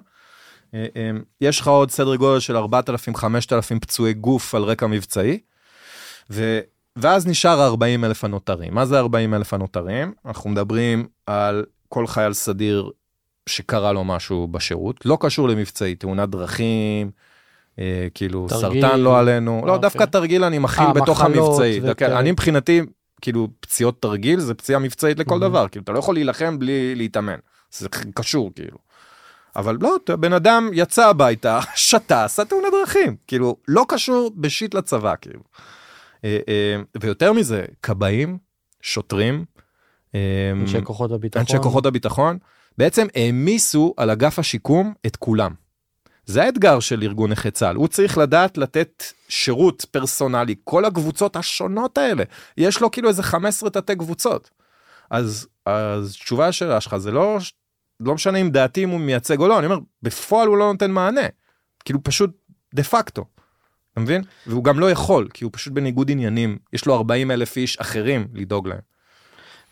אה, אה, יש לך עוד סדר גודל של 4,000-5,000 פצועי גוף על רקע מבצעי. ו... ואז נשאר 40 אלף הנותרים. מה זה 40 אלף הנותרים? אנחנו מדברים על כל חייל סדיר שקרה לו משהו בשירות, לא קשור למבצעי, תאונת דרכים, אה, כאילו תרגיל, סרטן לא עלינו, לא, אוקיי. דווקא תרגיל אני מכיל 아, בתוך המבצעי, וכ... אני מבחינתי, כאילו פציעות תרגיל זה פציעה מבצעית לכל mm-hmm. דבר, כאילו אתה לא יכול להילחם בלי להתאמן, זה קשור כאילו. אבל לא, בן אדם יצא הביתה, שתה, עשה תאונת דרכים, כאילו לא קשור בשיט לצבא כאילו. אה, אה, ויותר מזה, כבאים, שוטרים, אה, אנשי כוחות הביטחון, אנשי כוחות הביטחון, בעצם העמיסו על אגף השיקום את כולם. זה האתגר של ארגון נכי צה"ל, הוא צריך לדעת לתת שירות פרסונלי, כל הקבוצות השונות האלה, יש לו כאילו איזה 15 תתי קבוצות. אז, אז תשובה לשאלה שלך זה לא, לא משנה אם דעתי אם הוא מייצג או לא, אני אומר, בפועל הוא לא נותן מענה, כאילו פשוט דה פקטו. אתה מבין? והוא גם לא יכול, כי הוא פשוט בניגוד עניינים, יש לו 40 אלף איש אחרים לדאוג להם.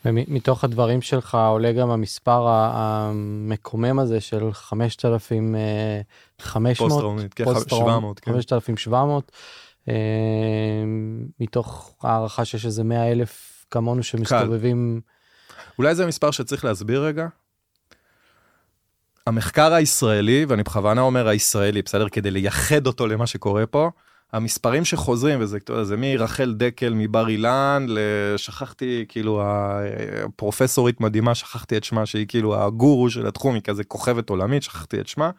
ומתוך הדברים שלך עולה גם המספר המקומם הזה של 5,500, פוסט-טראומית, כן, 700, כן. 5,700, אה, מתוך הערכה שיש איזה 100 אלף כמונו שמסתובבים. אולי זה מספר שצריך להסביר רגע. המחקר הישראלי, ואני בכוונה אומר הישראלי, בסדר? כדי לייחד אותו למה שקורה פה, המספרים שחוזרים וזה זה מרחל דקל מבר אילן לשכחתי כאילו הפרופסורית מדהימה שכחתי את שמה שהיא כאילו הגורו של התחום היא כזה כוכבת עולמית שכחתי את שמה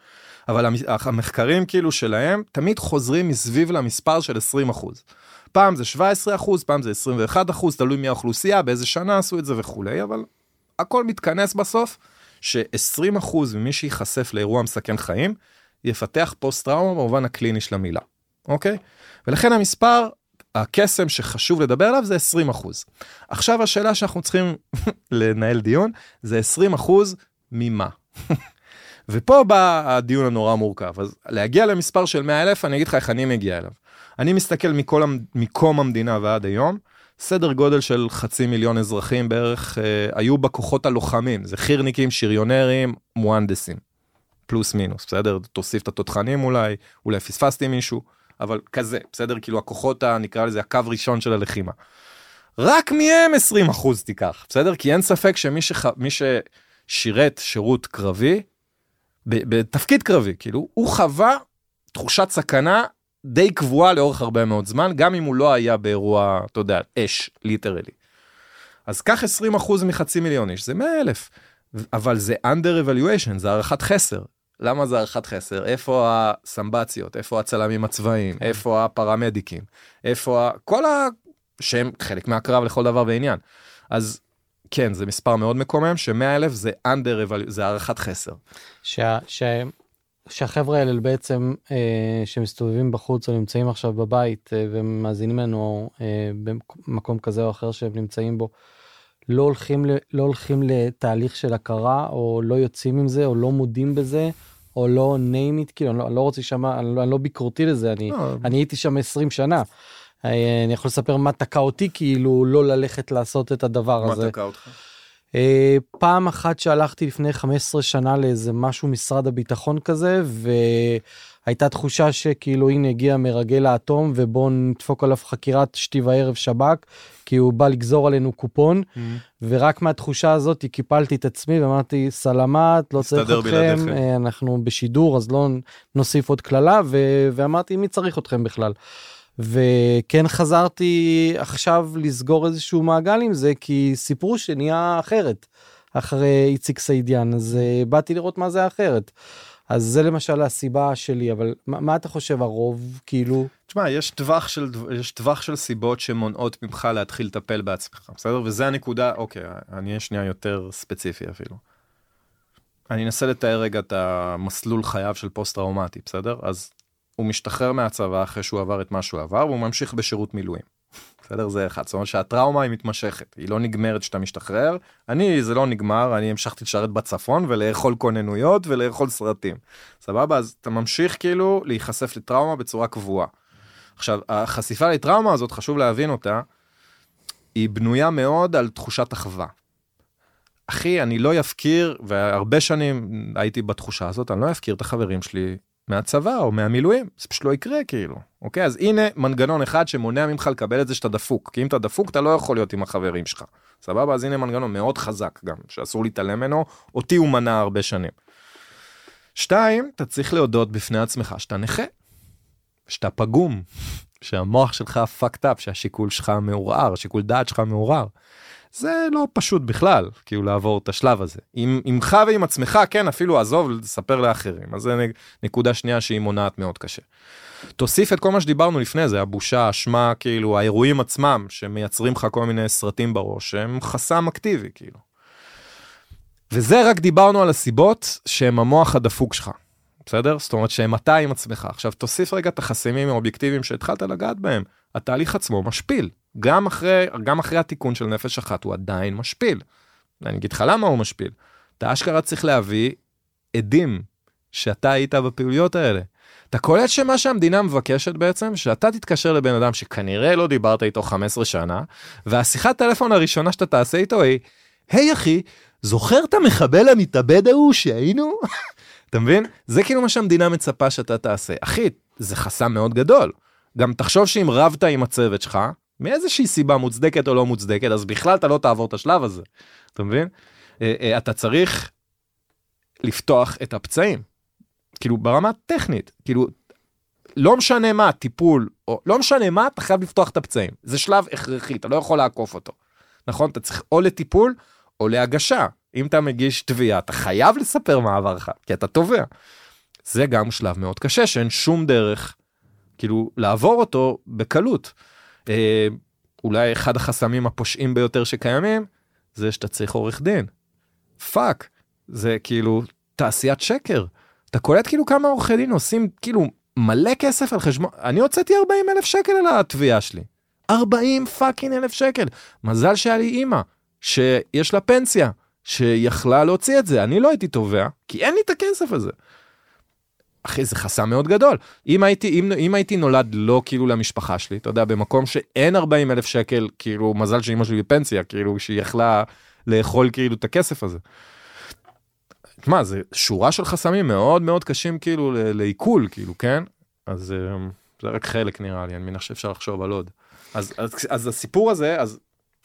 אבל המחקרים כאילו שלהם תמיד חוזרים מסביב למספר של 20 אחוז. פעם זה 17 אחוז פעם זה 21 אחוז תלוי מי האוכלוסייה באיזה שנה עשו את זה וכולי אבל הכל מתכנס בסוף ש-20 אחוז ממי שייחשף לאירוע מסכן חיים יפתח פוסט טראומה במובן הקליני של המילה. אוקיי? ולכן המספר, הקסם שחשוב לדבר עליו זה 20 אחוז. עכשיו השאלה שאנחנו צריכים לנהל דיון זה 20 אחוז ממה. ופה בא הדיון הנורא מורכב אז להגיע למספר של 100 אלף אני אגיד לך איך אני מגיע אליו. אני מסתכל מכל מקום המדינה ועד היום סדר גודל של חצי מיליון אזרחים בערך אה, היו בכוחות הלוחמים זה חירניקים שריונרים מוהנדסים. פלוס מינוס בסדר תוסיף את התותחנים אולי אולי פספסתי מישהו אבל כזה, בסדר? כאילו הכוחות, נקרא לזה הקו ראשון של הלחימה. רק מהם 20 אחוז תיקח, בסדר? כי אין ספק שמי שח... ששירת שירות קרבי, בתפקיד קרבי, כאילו, הוא חווה תחושת סכנה די קבועה לאורך הרבה מאוד זמן, גם אם הוא לא היה באירוע, אתה יודע, אש, ליטרלי. אז קח 20% אחוז מחצי מיליון איש, זה 100 אלף. אבל זה under evaluation, זה הערכת חסר. למה זה הערכת חסר? איפה הסמבציות? איפה הצלמים הצבאיים? כן. איפה הפרמדיקים? איפה ה... כל ה... שהם חלק מהקרב לכל דבר ועניין. אז כן, זה מספר מאוד מקומם, ש-100 אלף זה under, זה הערכת חסר. שה, שה, שהחבר'ה האלה בעצם, אה, שמסתובבים בחוץ או נמצאים עכשיו בבית אה, ומאזינים לנו אה, במקום כזה או אחר שהם נמצאים בו, לא הולכים, לא הולכים לתהליך של הכרה, או לא יוצאים עם זה, או לא מודים בזה, או לא name it, כאילו, אני לא, אני לא רוצה לשמוע, אני, לא, אני לא ביקורתי לזה, אני, לא. אני הייתי שם 20 שנה. אה, אני יכול לספר מה תקע אותי, כאילו, לא ללכת לעשות את הדבר מה הזה. מה תקע אותך? אה, פעם אחת שהלכתי לפני 15 שנה לאיזה משהו משרד הביטחון כזה, ו... הייתה תחושה שכאילו הנה הגיע מרגל האטום ובוא נדפוק עליו חקירת שתי וערב שב"כ כי הוא בא לגזור עלינו קופון mm-hmm. ורק מהתחושה הזאת קיפלתי את עצמי ואמרתי סלמת לא צריך אתכם בלעדיכם. אה, אנחנו בשידור אז לא נוסיף עוד קללה ו- ואמרתי מי צריך אתכם בכלל. וכן חזרתי עכשיו לסגור איזשהו מעגל עם זה כי סיפרו שנהיה אחרת אחרי איציק סעידיאן אז uh, באתי לראות מה זה אחרת. אז זה למשל הסיבה שלי אבל מה, מה אתה חושב הרוב כאילו תשמע יש טווח של יש טווח של סיבות שמונעות ממך להתחיל לטפל בעצמך בסדר וזה הנקודה אוקיי אני אהיה שנייה יותר ספציפי אפילו. אני אנסה לתאר רגע את המסלול חייו של פוסט טראומטי בסדר אז הוא משתחרר מהצבא אחרי שהוא עבר את מה שהוא עבר והוא ממשיך בשירות מילואים. בסדר זה אחד זאת אומרת שהטראומה היא מתמשכת היא לא נגמרת כשאתה משתחרר אני זה לא נגמר אני המשכתי לשרת בצפון ולאכול כוננויות ולאכול סרטים סבבה אז אתה ממשיך כאילו להיחשף לטראומה בצורה קבועה. עכשיו החשיפה לטראומה הזאת חשוב להבין אותה. היא בנויה מאוד על תחושת אחווה. אחי אני לא יפקיר והרבה שנים הייתי בתחושה הזאת אני לא יפקיר את החברים שלי מהצבא או מהמילואים זה פשוט לא יקרה כאילו אוקיי אז הנה מנגנון אחד שמונע ממך לקבל את זה שאתה דפוק כי אם אתה דפוק אתה לא יכול להיות עם החברים שלך סבבה אז הנה מנגנון מאוד חזק גם שאסור להתעלם ממנו אותי הוא מנע הרבה שנים. שתיים אתה צריך להודות בפני עצמך שאתה נכה. שאתה פגום שהמוח שלך fucked up שהשיקול שלך מעורער שיקול דעת שלך מעורער. זה לא פשוט בכלל כאילו לעבור את השלב הזה עם עמך ועם עצמך כן אפילו עזוב לספר לאחרים אז זה נקודה שנייה שהיא מונעת מאוד קשה. תוסיף את כל מה שדיברנו לפני זה הבושה אשמה כאילו האירועים עצמם שמייצרים לך כל מיני סרטים בראש הם חסם אקטיבי כאילו. וזה רק דיברנו על הסיבות שהם המוח הדפוק שלך. בסדר? זאת אומרת שהם אתה עם עצמך. עכשיו תוסיף רגע את החסימים האובייקטיביים שהתחלת לגעת בהם. התהליך עצמו משפיל. גם אחרי, גם אחרי התיקון של נפש אחת הוא עדיין משפיל. אני אגיד לך למה הוא משפיל. אתה אשכרה צריך להביא עדים שאתה היית בפעילויות האלה. אתה קולט שמה שהמדינה מבקשת בעצם, שאתה תתקשר לבן אדם שכנראה לא דיברת איתו 15 שנה, והשיחת טלפון הראשונה שאתה תעשה איתו היא, היי אחי, זוכר את המחבל המתאבד ההוא שהיינו? אתה מבין? זה כאילו מה שהמדינה מצפה שאתה תעשה. אחי, זה חסם מאוד גדול. גם תחשוב שאם רבת עם הצוות שלך, מאיזושהי סיבה מוצדקת או לא מוצדקת, אז בכלל אתה לא תעבור את השלב הזה. אתה מבין? אה, אה, אתה צריך לפתוח את הפצעים. כאילו ברמה טכנית, כאילו לא משנה מה, טיפול, או לא משנה מה, אתה חייב לפתוח את הפצעים. זה שלב הכרחי, אתה לא יכול לעקוף אותו. נכון? אתה צריך או לטיפול או להגשה. אם אתה מגיש תביעה, אתה חייב לספר מה עבר לך, כי אתה תובע. זה גם שלב מאוד קשה, שאין שום דרך, כאילו, לעבור אותו בקלות. אה, אולי אחד החסמים הפושעים ביותר שקיימים, זה שאתה צריך עורך דין. fuck, זה כאילו תעשיית שקר. אתה קולט כאילו כמה עורכי דין עושים כאילו מלא כסף על חשבון, אני הוצאתי 40 אלף שקל על התביעה שלי. 40 fucking אלף שקל. מזל שהיה לי אימא, שיש לה פנסיה, שיכלה להוציא את זה, אני לא הייתי תובע, כי אין לי את הכסף הזה. אחי זה חסם מאוד גדול אם הייתי אם, אם הייתי נולד לא כאילו למשפחה שלי אתה יודע במקום שאין 40 אלף שקל כאילו מזל שאמא שלי בפנסיה כאילו שהיא יכלה לאכול כאילו את הכסף הזה. מה זה שורה של חסמים מאוד מאוד קשים כאילו לעיכול כאילו כן אז אה, זה רק חלק נראה לי אני מניח שאפשר לחשוב על עוד אז, אז, אז הסיפור הזה אז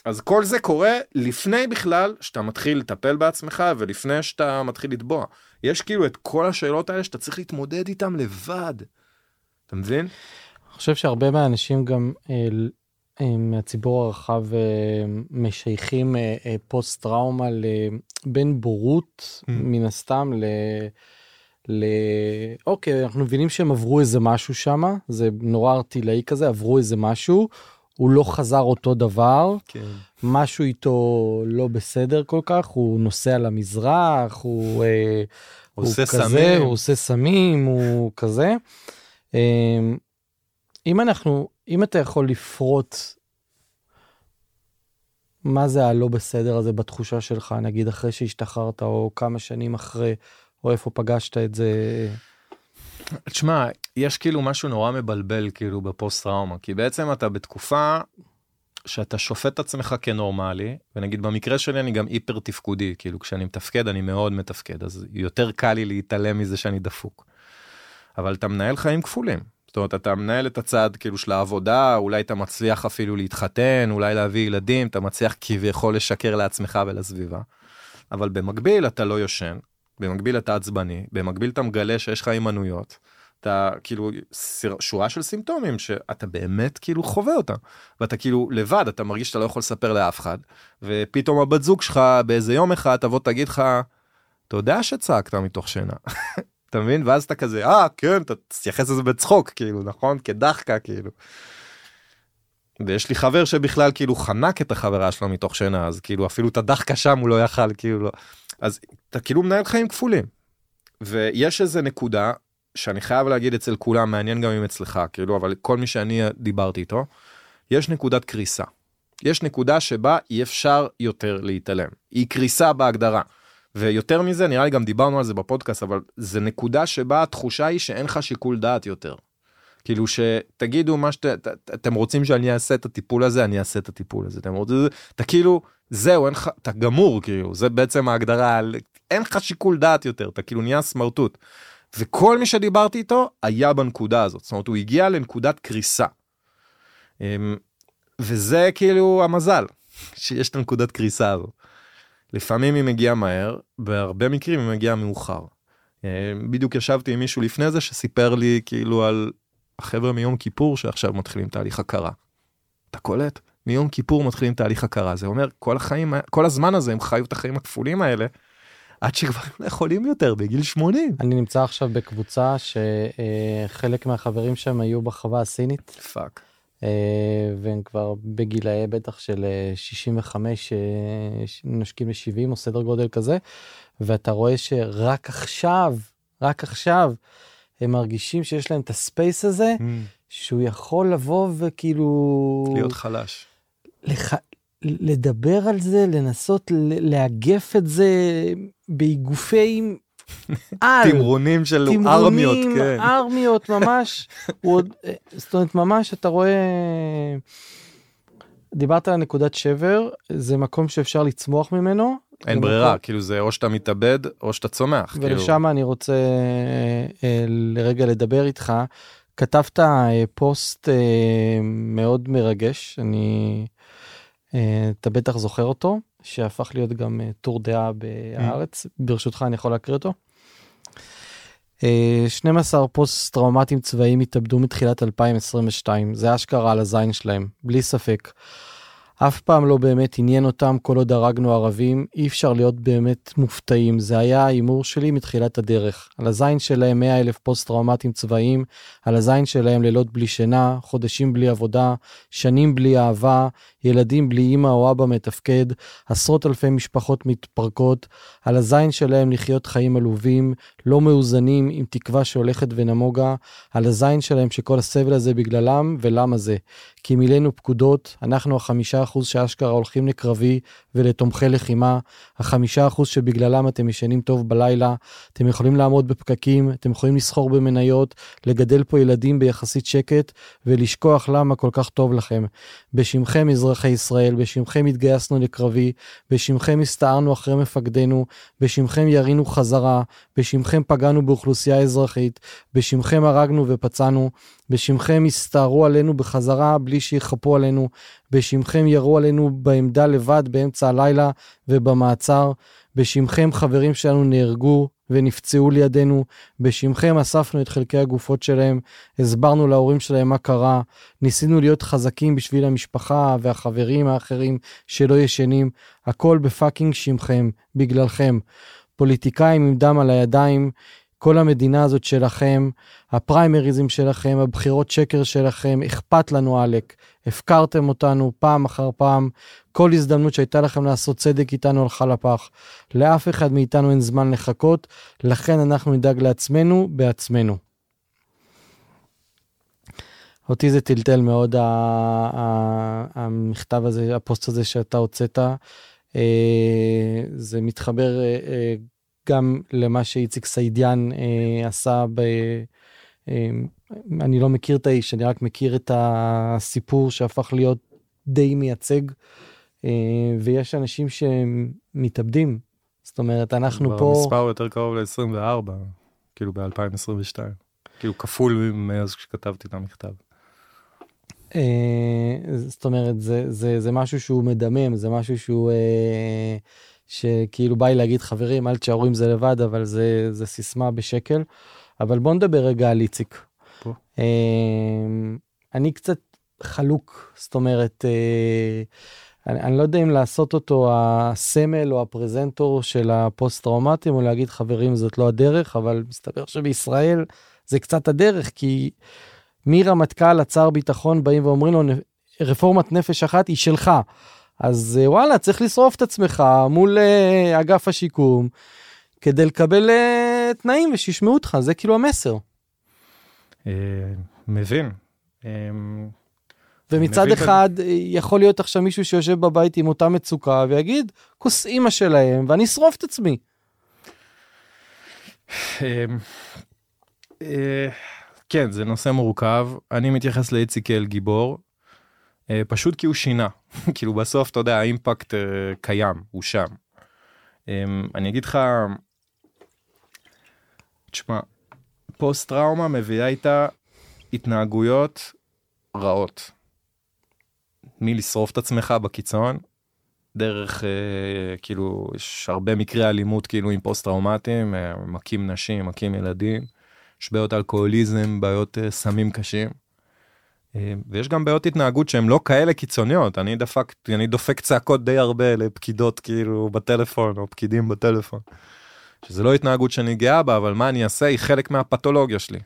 אז כל זה קורה לפני בכלל שאתה מתחיל לטפל בעצמך ולפני שאתה מתחיל לתבוע. יש כאילו את כל השאלות האלה שאתה צריך להתמודד איתם לבד. אתה מבין? אני חושב שהרבה מהאנשים גם אה, אה, מהציבור הרחב אה, משייכים פוסט טראומה לבין בורות mm. מן הסתם ל... ל... אוקיי אנחנו מבינים שהם עברו איזה משהו שם זה נורא ארטילאי כזה עברו איזה משהו הוא לא חזר אותו דבר, כן. משהו איתו לא בסדר כל כך, הוא נוסע למזרח, הוא, אה, הוא עושה כזה, סמים. הוא עושה סמים, הוא כזה. אה, אם אנחנו, אם אתה יכול לפרוט מה זה הלא בסדר הזה בתחושה שלך, נגיד אחרי שהשתחררת, או כמה שנים אחרי, או איפה פגשת את זה, תשמע, יש כאילו משהו נורא מבלבל כאילו בפוסט טראומה, כי בעצם אתה בתקופה שאתה שופט את עצמך כנורמלי, ונגיד במקרה שלי אני גם היפר תפקודי, כאילו כשאני מתפקד אני מאוד מתפקד, אז יותר קל לי להתעלם מזה שאני דפוק. אבל אתה מנהל חיים כפולים. זאת אומרת, אתה מנהל את הצד כאילו של העבודה, אולי אתה מצליח אפילו להתחתן, אולי להביא ילדים, אתה מצליח כביכול לשקר לעצמך ולסביבה. אבל במקביל אתה לא יושן, במקביל אתה עצבני, במקביל אתה מגלה שיש לך הימנויות. אתה כאילו שורה של סימפטומים שאתה באמת כאילו חווה אותם ואתה כאילו לבד אתה מרגיש שאתה לא יכול לספר לאף אחד ופתאום הבת זוג שלך באיזה יום אחד תבוא תגיד לך אתה יודע שצעקת מתוך שינה אתה מבין ואז אתה כזה אה כן אתה תתייחס לזה בצחוק כאילו נכון כדחקה כאילו. ויש לי חבר שבכלל כאילו חנק את החברה שלו מתוך שינה אז כאילו אפילו את הדחקה שם הוא לא יכל כאילו לא. אז אתה כאילו מנהל חיים כפולים. ויש איזה נקודה שאני חייב להגיד אצל כולם מעניין גם אם אצלך כאילו אבל כל מי שאני דיברתי איתו יש נקודת קריסה. יש נקודה שבה אי אפשר יותר להתעלם היא קריסה בהגדרה. ויותר מזה נראה לי גם דיברנו על זה בפודקאסט אבל זה נקודה שבה התחושה היא שאין לך שיקול דעת יותר. כאילו שתגידו מה שאתם רוצים שאני אעשה את הטיפול הזה אני אעשה את הטיפול הזה אתם רוצים אתה כאילו זהו אין לך אתה גמור כאילו זה בעצם ההגדרה אין לך שיקול דעת יותר אתה כאילו נהיה סמרטוט. וכל מי שדיברתי איתו היה בנקודה הזאת זאת אומרת הוא הגיע לנקודת קריסה. אמ, וזה כאילו המזל שיש את הנקודת קריסה הזאת. לפעמים היא מגיעה מהר בהרבה מקרים היא מגיעה מאוחר. אמ, בדיוק ישבתי עם מישהו לפני זה שסיפר לי כאילו על החבר'ה מיום כיפור שעכשיו מתחילים תהליך הכרה. אתה קולט? מיום כיפור מתחילים תהליך הכרה זה אומר כל החיים כל הזמן הזה הם חיו את החיים הכפולים האלה. עד שכבר הם לא יכולים יותר בגיל 80. אני נמצא עכשיו בקבוצה שחלק מהחברים שם היו בחווה הסינית, fuck. אה, והם כבר בגילאי בטח של אה, 65, אה, נושקים ל-70 או סדר גודל כזה, ואתה רואה שרק עכשיו, רק עכשיו, הם מרגישים שיש להם את ה space הזה, שהוא יכול לבוא וכאילו... להיות חלש. לח... לדבר על זה, לנסות לאגף את זה באיגופי על. תמרונים של תמרונים, ארמיות, כן. ארמיות ממש, עוד, זאת אומרת ממש אתה רואה, דיברת על נקודת שבר, זה מקום שאפשר לצמוח ממנו. אין ברירה, מקום- כאילו זה או שאתה מתאבד או שאתה צומח. כאילו. ולשם אני רוצה אה, לרגע לדבר איתך. כתבת אה, פוסט אה, מאוד מרגש, אני, אה, אתה בטח זוכר אותו, שהפך להיות גם אה, טור דעה בהארץ, ברשותך אני יכול להקריא אותו. אה, 12 פוסט טראומטיים צבאיים התאבדו מתחילת 2022, זה אשכרה על הזין שלהם, בלי ספק. אף פעם לא באמת עניין אותם כל עוד הרגנו ערבים, אי אפשר להיות באמת מופתעים, זה היה ההימור שלי מתחילת הדרך. על הזין שלהם 100 אלף פוסט טראומטיים צבאיים, על הזין שלהם לילות בלי שינה, חודשים בלי עבודה, שנים בלי אהבה, ילדים בלי אמא או אבא מתפקד, עשרות אלפי משפחות מתפרקות, על הזין שלהם לחיות חיים עלובים, לא מאוזנים, עם תקווה שהולכת ונמוגה, על הזין שלהם שכל הסבל הזה בגללם, ולמה זה? כי מילאנו פקודות, אנחנו החמישה אחוז שאשכרה הולכים לקרבי ולתומכי לחימה, החמישה אחוז שבגללם אתם ישנים טוב בלילה, אתם יכולים לעמוד בפקקים, אתם יכולים לסחור במניות, לגדל פה ילדים ביחסית שקט, ולשכוח למה כל כך טוב לכם. בשמכם אזרחי ישראל, בשמכם התגייסנו לקרבי, בשמכם הסתערנו אחרי מפקדינו, בשמכם ירינו חזרה, בשמכם פגענו באוכלוסייה אזרחית, בשמכם הרגנו ופצענו, בשמכם הסתערו עלינו בחזרה בלי שיחפו עלינו, בשמכם ירו עלינו בעמדה לבד באמצע הלילה ובמעצר, בשמכם חברים שלנו נהרגו ונפצעו לידינו, בשמכם אספנו את חלקי הגופות שלהם, הסברנו להורים שלהם מה קרה, ניסינו להיות חזקים בשביל המשפחה והחברים האחרים שלא ישנים, הכל בפאקינג שמכם, בגללכם. פוליטיקאים עם דם על הידיים, כל המדינה הזאת שלכם, הפריימריזם שלכם, הבחירות שקר שלכם, אכפת לנו עלק, הפקרתם אותנו פעם אחר פעם, כל הזדמנות שהייתה לכם לעשות צדק איתנו הלכה לפח. לאף אחד מאיתנו אין זמן לחכות, לכן אנחנו נדאג לעצמנו בעצמנו. אותי זה טלטל מאוד המכתב הזה, הפוסט הזה שאתה הוצאת. אה, זה מתחבר אה, אה, גם למה שאיציק סעידיאן עשה ב... אני לא מכיר את האיש, אני רק מכיר את הסיפור שהפך להיות די מייצג, ויש אנשים שמתאבדים. זאת אומרת, אנחנו פה... המספר יותר קרוב ל-24, כאילו ב-2022. כאילו כפול מאז שכתבתי את המכתב. אה, זאת אומרת, זה, זה, זה משהו שהוא מדמם, זה משהו שהוא, אה, שכאילו בא לי להגיד, חברים, אל תשארו עם זה לבד, אבל זה, זה סיסמה בשקל. אבל בוא נדבר רגע על איציק. אה, אני קצת חלוק, זאת אומרת, אה, אני, אני לא יודע אם לעשות אותו הסמל או הפרזנטור של הפוסט-טראומטיים, או להגיד, חברים, זאת לא הדרך, אבל מסתבר שבישראל זה קצת הדרך, כי... מרמטכ"ל עד שר ביטחון באים ואומרים לו רפורמת נפש אחת היא שלך. אז אה, וואלה צריך לשרוף את עצמך מול אה, אגף השיקום כדי לקבל uh, תנאים ושישמעו אותך זה כאילו המסר. מבין. ומצד אחד. יכול להיות עכשיו מישהו שיושב בבית עם אותה מצוקה ויגיד כוס אימא שלהם ואני אשרוף את עצמי. כן, זה נושא מורכב. אני מתייחס לאיציק כאל גיבור, אה, פשוט כי הוא שינה. כאילו בסוף, אתה יודע, האימפקט אה, קיים, הוא שם. אה, אני אגיד לך, תשמע, פוסט טראומה מביאה איתה התנהגויות רעות. מלשרוף את עצמך בקיצון, דרך, אה, כאילו, יש הרבה מקרי אלימות כאילו עם פוסט טראומטיים, אה, מכים נשים, מכים ילדים. יש בעיות אלכוהוליזם, בעיות uh, סמים קשים. Uh, ויש גם בעיות התנהגות שהן לא כאלה קיצוניות, אני דפק, אני דופק צעקות די הרבה לפקידות כאילו בטלפון או פקידים בטלפון. שזה לא התנהגות שאני גאה בה, אבל מה אני אעשה היא חלק מהפתולוגיה שלי.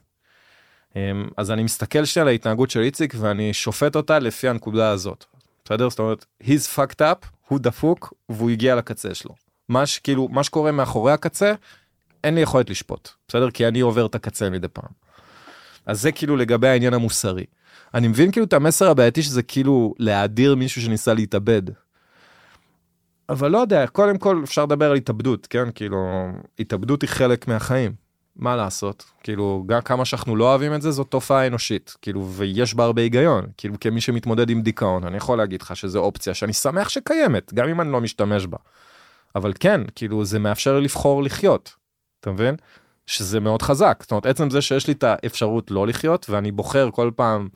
Um, אז אני מסתכל על ההתנהגות של איציק ואני שופט אותה לפי הנקודה הזאת. בסדר? זאת אומרת, he's fucked up, הוא דפוק והוא הגיע לקצה שלו. מה שכאילו, מה שקורה מאחורי הקצה אין לי יכולת לשפוט, בסדר? כי אני עובר את הקצה מדי פעם. אז זה כאילו לגבי העניין המוסרי. אני מבין כאילו את המסר הבעייתי שזה כאילו להאדיר מישהו שניסה להתאבד. אבל לא יודע, קודם כל אפשר לדבר על התאבדות, כן? כאילו, התאבדות היא חלק מהחיים. מה לעשות? כאילו, גם כמה שאנחנו לא אוהבים את זה, זו תופעה אנושית. כאילו, ויש בה הרבה היגיון. כאילו, כמי שמתמודד עם דיכאון, אני יכול להגיד לך שזו אופציה שאני שמח שקיימת, גם אם אני לא משתמש בה. אבל כן, כאילו, זה מאפשר לבחור לחיות. אתה מבין? שזה מאוד חזק. זאת אומרת, עצם זה שיש לי את האפשרות לא לחיות, ואני בוחר כל פעם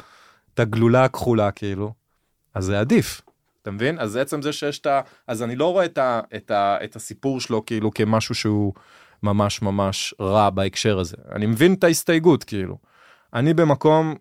את הגלולה הכחולה, כאילו, אז זה עדיף. אתה מבין? אז עצם זה שיש את ה... אז אני לא רואה את, ה... את, ה... את הסיפור שלו כאילו כמשהו שהוא ממש ממש רע בהקשר הזה. אני מבין את ההסתייגות, כאילו. אני במקום,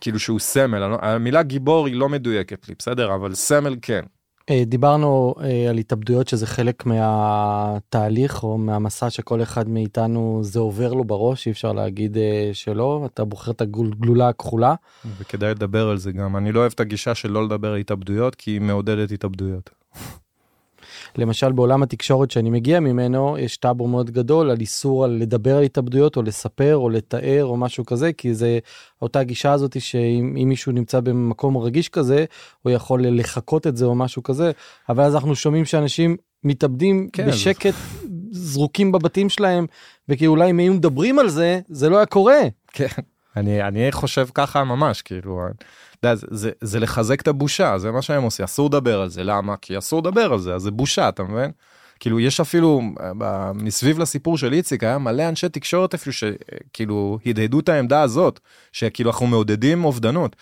כאילו שהוא סמל, המילה גיבור היא לא מדויקת לי, בסדר? אבל סמל כן. אה, דיברנו אה, על התאבדויות שזה חלק מהתהליך או מהמסע שכל אחד מאיתנו זה עובר לו בראש אי אפשר להגיד אה, שלא אתה בוחר את הגלולה הכחולה. וכדאי לדבר על זה גם אני לא אוהב את הגישה של לא לדבר על התאבדויות כי היא מעודדת התאבדויות. למשל בעולם התקשורת שאני מגיע ממנו יש טאבו מאוד גדול על איסור על לדבר על התאבדויות או לספר או לתאר או משהו כזה כי זה אותה גישה הזאת שאם מישהו נמצא במקום רגיש כזה הוא יכול לחקות את זה או משהו כזה אבל אז אנחנו שומעים שאנשים מתאבדים כן, בשקט. זרוקים בבתים שלהם וכי אולי אם היו מדברים על זה זה לא היה קורה. כן. אני אני חושב ככה ממש כאילו זה, זה, זה לחזק את הבושה, זה מה שהם עושים, אסור לדבר על זה, למה? כי אסור לדבר על זה, אז זה בושה, אתה מבין? כאילו יש אפילו מסביב לסיפור של איציק היה מלא אנשי תקשורת אפילו שכאילו הדהדו את העמדה הזאת שכאילו אנחנו מעודדים אובדנות.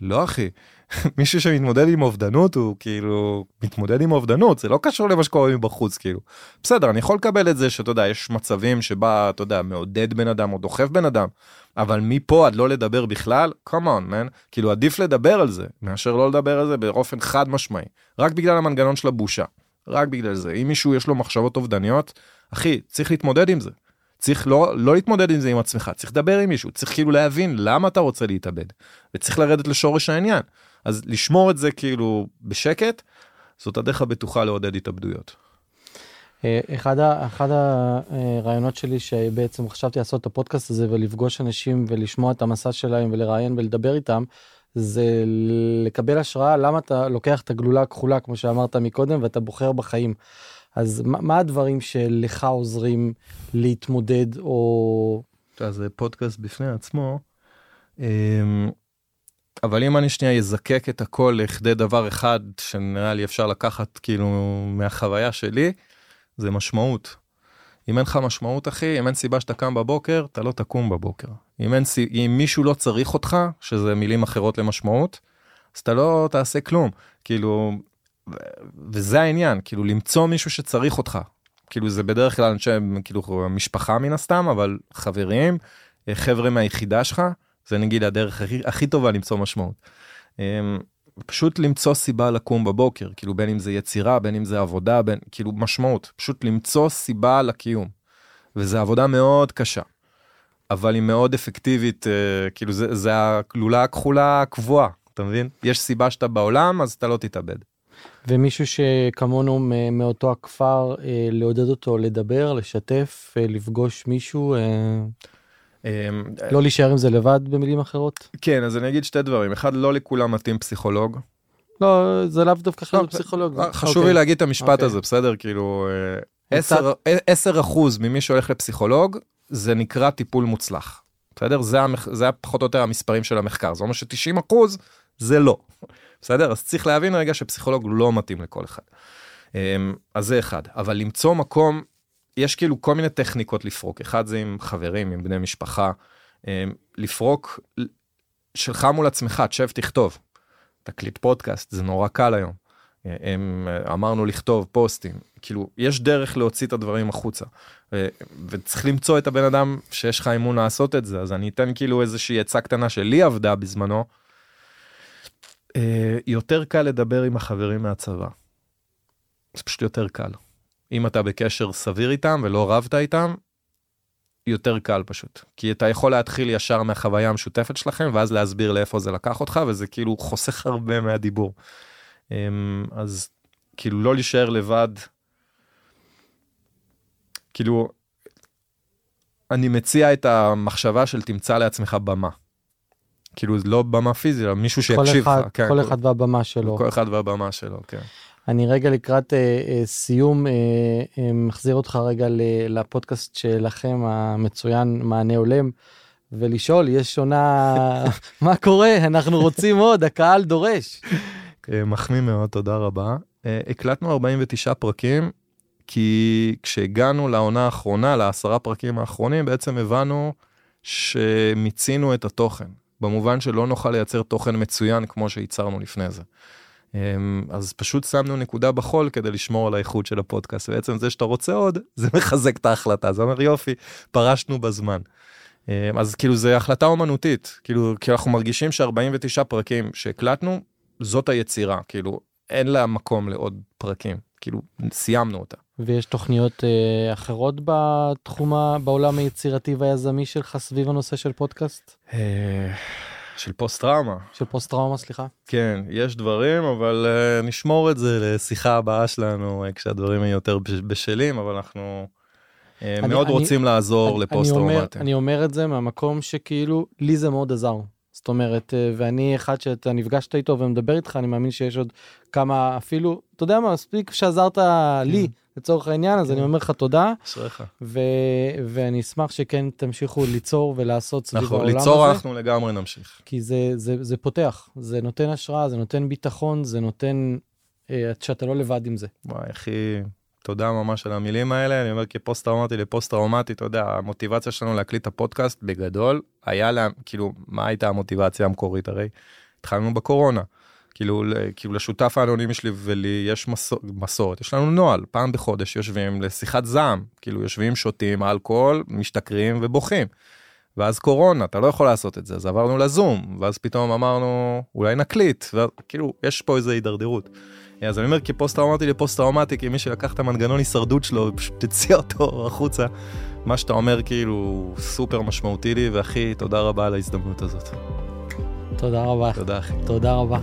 לא אחי, מישהו שמתמודד עם אובדנות הוא כאילו מתמודד עם אובדנות זה לא קשור למה שקורה מבחוץ כאילו. בסדר אני יכול לקבל את זה שאתה יודע יש מצבים שבה אתה יודע מעודד בן אדם או דוחף בן אדם אבל מפה עד לא לדבר בכלל קומון מן כאילו עדיף לדבר על זה מאשר לא לדבר על זה באופן חד משמעי רק בגלל המנגנון של הבושה רק בגלל זה אם מישהו יש לו מחשבות אובדניות אחי צריך להתמודד עם זה. צריך לא, לא להתמודד עם זה עם עצמך, צריך לדבר עם מישהו, צריך כאילו להבין למה אתה רוצה להתאבד, וצריך לרדת לשורש העניין. אז לשמור את זה כאילו בשקט, זאת הדרך הבטוחה לעודד התאבדויות. אה, אחד, ה, אחד הרעיונות שלי שבעצם חשבתי לעשות את הפודקאסט הזה ולפגוש אנשים ולשמוע את המסע שלהם ולראיין ולדבר איתם, זה לקבל השראה למה אתה לוקח את הגלולה הכחולה כמו שאמרת מקודם ואתה בוחר בחיים. אז מה, מה הדברים שלך עוזרים להתמודד או... זה פודקאסט בפני עצמו. אבל אם אני שנייה אזקק את הכל לכדי דבר אחד שנראה לי אפשר לקחת כאילו מהחוויה שלי, זה משמעות. אם אין לך משמעות אחי, אם אין סיבה שאתה קם בבוקר, אתה לא תקום בבוקר. אם, אין, אם מישהו לא צריך אותך, שזה מילים אחרות למשמעות, אז אתה לא תעשה כלום. כאילו, וזה העניין, כאילו למצוא מישהו שצריך אותך. כאילו זה בדרך כלל אנשי, כאילו משפחה מן הסתם, אבל חברים, חבר'ה מהיחידה שלך, זה נגיד הדרך הכי, הכי טובה למצוא משמעות. אמ, פשוט למצוא סיבה לקום בבוקר, כאילו בין אם זה יצירה, בין אם זה עבודה, בין, כאילו משמעות, פשוט למצוא סיבה לקיום. וזה עבודה מאוד קשה, אבל היא מאוד אפקטיבית, אה, כאילו זה, זה הגלולה הכחולה הקבועה, אתה מבין? יש סיבה שאתה בעולם, אז אתה לא תתאבד. ומישהו שכמונו מאותו הכפר, אה, לעודד אותו לדבר, לשתף, אה, לפגוש מישהו. אה... לא להישאר עם זה לבד במילים אחרות? כן, אז אני אגיד שתי דברים. אחד, לא לכולם מתאים פסיכולוג. לא, זה לאו דווקא לא, פסיכולוג. אה, חשוב לי אוקיי. להגיד את המשפט אוקיי. הזה, בסדר? כאילו, 10 אה, אחוז ממי שהולך לפסיכולוג, זה נקרא טיפול מוצלח. בסדר? זה, המח... זה פחות או יותר המספרים של המחקר. זה אומר ש-90 אחוז זה לא. בסדר? אז צריך להבין רגע שפסיכולוג לא מתאים לכל אחד. אז זה אחד. אבל למצוא מקום יש כאילו כל מיני טכניקות לפרוק, אחד זה עם חברים, עם בני משפחה, אמ, לפרוק שלך מול עצמך, תשב תכתוב. תקליט פודקאסט, זה נורא קל היום. הם, אמרנו לכתוב פוסטים, כאילו, יש דרך להוציא את הדברים החוצה. ו, וצריך למצוא את הבן אדם שיש לך אמון לעשות את זה, אז אני אתן כאילו איזושהי עצה קטנה שלי עבדה בזמנו. אה, יותר קל לדבר עם החברים מהצבא. זה פשוט יותר קל. אם אתה בקשר סביר איתם ולא רבת איתם, יותר קל פשוט. כי אתה יכול להתחיל ישר מהחוויה המשותפת שלכם, ואז להסביר לאיפה זה לקח אותך, וזה כאילו חוסך הרבה מהדיבור. אמ, אז כאילו לא להישאר לבד. כאילו, אני מציע את המחשבה של תמצא לעצמך במה. כאילו לא במה פיזית, אלא מישהו שיקשיב לך. כן, כל אחד והבמה שלו. כל אחד והבמה שלו, כן. אני רגע לקראת אה, אה, סיום אה, אה, מחזיר אותך רגע לפודקאסט שלכם המצוין מענה הולם ולשאול יש עונה מה קורה אנחנו רוצים עוד הקהל דורש. אה, מחמיא מאוד תודה רבה. אה, הקלטנו 49 פרקים כי כשהגענו לעונה האחרונה לעשרה פרקים האחרונים בעצם הבנו שמיצינו את התוכן במובן שלא נוכל לייצר תוכן מצוין כמו שייצרנו לפני זה. אמ, אז פשוט שמנו נקודה בחול כדי לשמור על האיכות של הפודקאסט בעצם זה שאתה רוצה עוד זה מחזק את ההחלטה זה אומר יופי פרשנו בזמן. אמ, אז כאילו זה החלטה אומנותית כאילו כי אנחנו מרגישים ש49 פרקים שהקלטנו זאת היצירה כאילו אין לה מקום לעוד פרקים כאילו סיימנו אותה. ויש תוכניות אה, אחרות בתחום בעולם היצירתי והיזמי שלך סביב הנושא של פודקאסט? אה, של פוסט טראומה. של פוסט טראומה סליחה. כן יש דברים אבל uh, נשמור את זה לשיחה הבאה שלנו uh, כשהדברים יהיו יותר בשלים אבל אנחנו uh, אני, מאוד אני, רוצים לעזור אני, לפוסט טראומטיים. אני אומר את זה מהמקום שכאילו לי זה מאוד עזר. זאת אומרת ואני אחד שאתה נפגשת איתו ומדבר איתך אני מאמין שיש עוד כמה אפילו אתה יודע מה מספיק שעזרת לי כן. לצורך העניין אז אני כן. אומר לך תודה ו- ואני אשמח שכן תמשיכו ליצור ולעשות סביב העולם הזה. ליצור אנחנו לגמרי נמשיך. כי זה, זה, זה פותח, זה נותן השראה, זה נותן ביטחון, זה נותן אה, שאתה לא לבד עם זה. וואי אחי, תודה ממש על המילים האלה, אני אומר כפוסט טראומטי לפוסט טראומטי, אתה יודע, המוטיבציה שלנו להקליט את הפודקאסט בגדול, היה לה, כאילו, מה הייתה המוטיבציה המקורית הרי? התחלנו בקורונה. כאילו, כאילו לשותף האנונימי שלי ולי יש מסור, מסורת, יש לנו נוהל, פעם בחודש יושבים לשיחת זעם, כאילו יושבים, שותים אלכוהול, משתכרים ובוכים. ואז קורונה, אתה לא יכול לעשות את זה, אז עברנו לזום, ואז פתאום אמרנו, אולי נקליט, וכאילו, יש פה איזה הידרדרות. אז אני אומר כפוסט טראומטי לפוסט טראומטי, כי מי שלקח את המנגנון הישרדות שלו ופשוט הציע אותו החוצה, מה שאתה אומר כאילו סופר משמעותי לי, ואחי, תודה רבה על ההזדמנות הזאת. תודה רבה. תודה אחי. תודה רבה.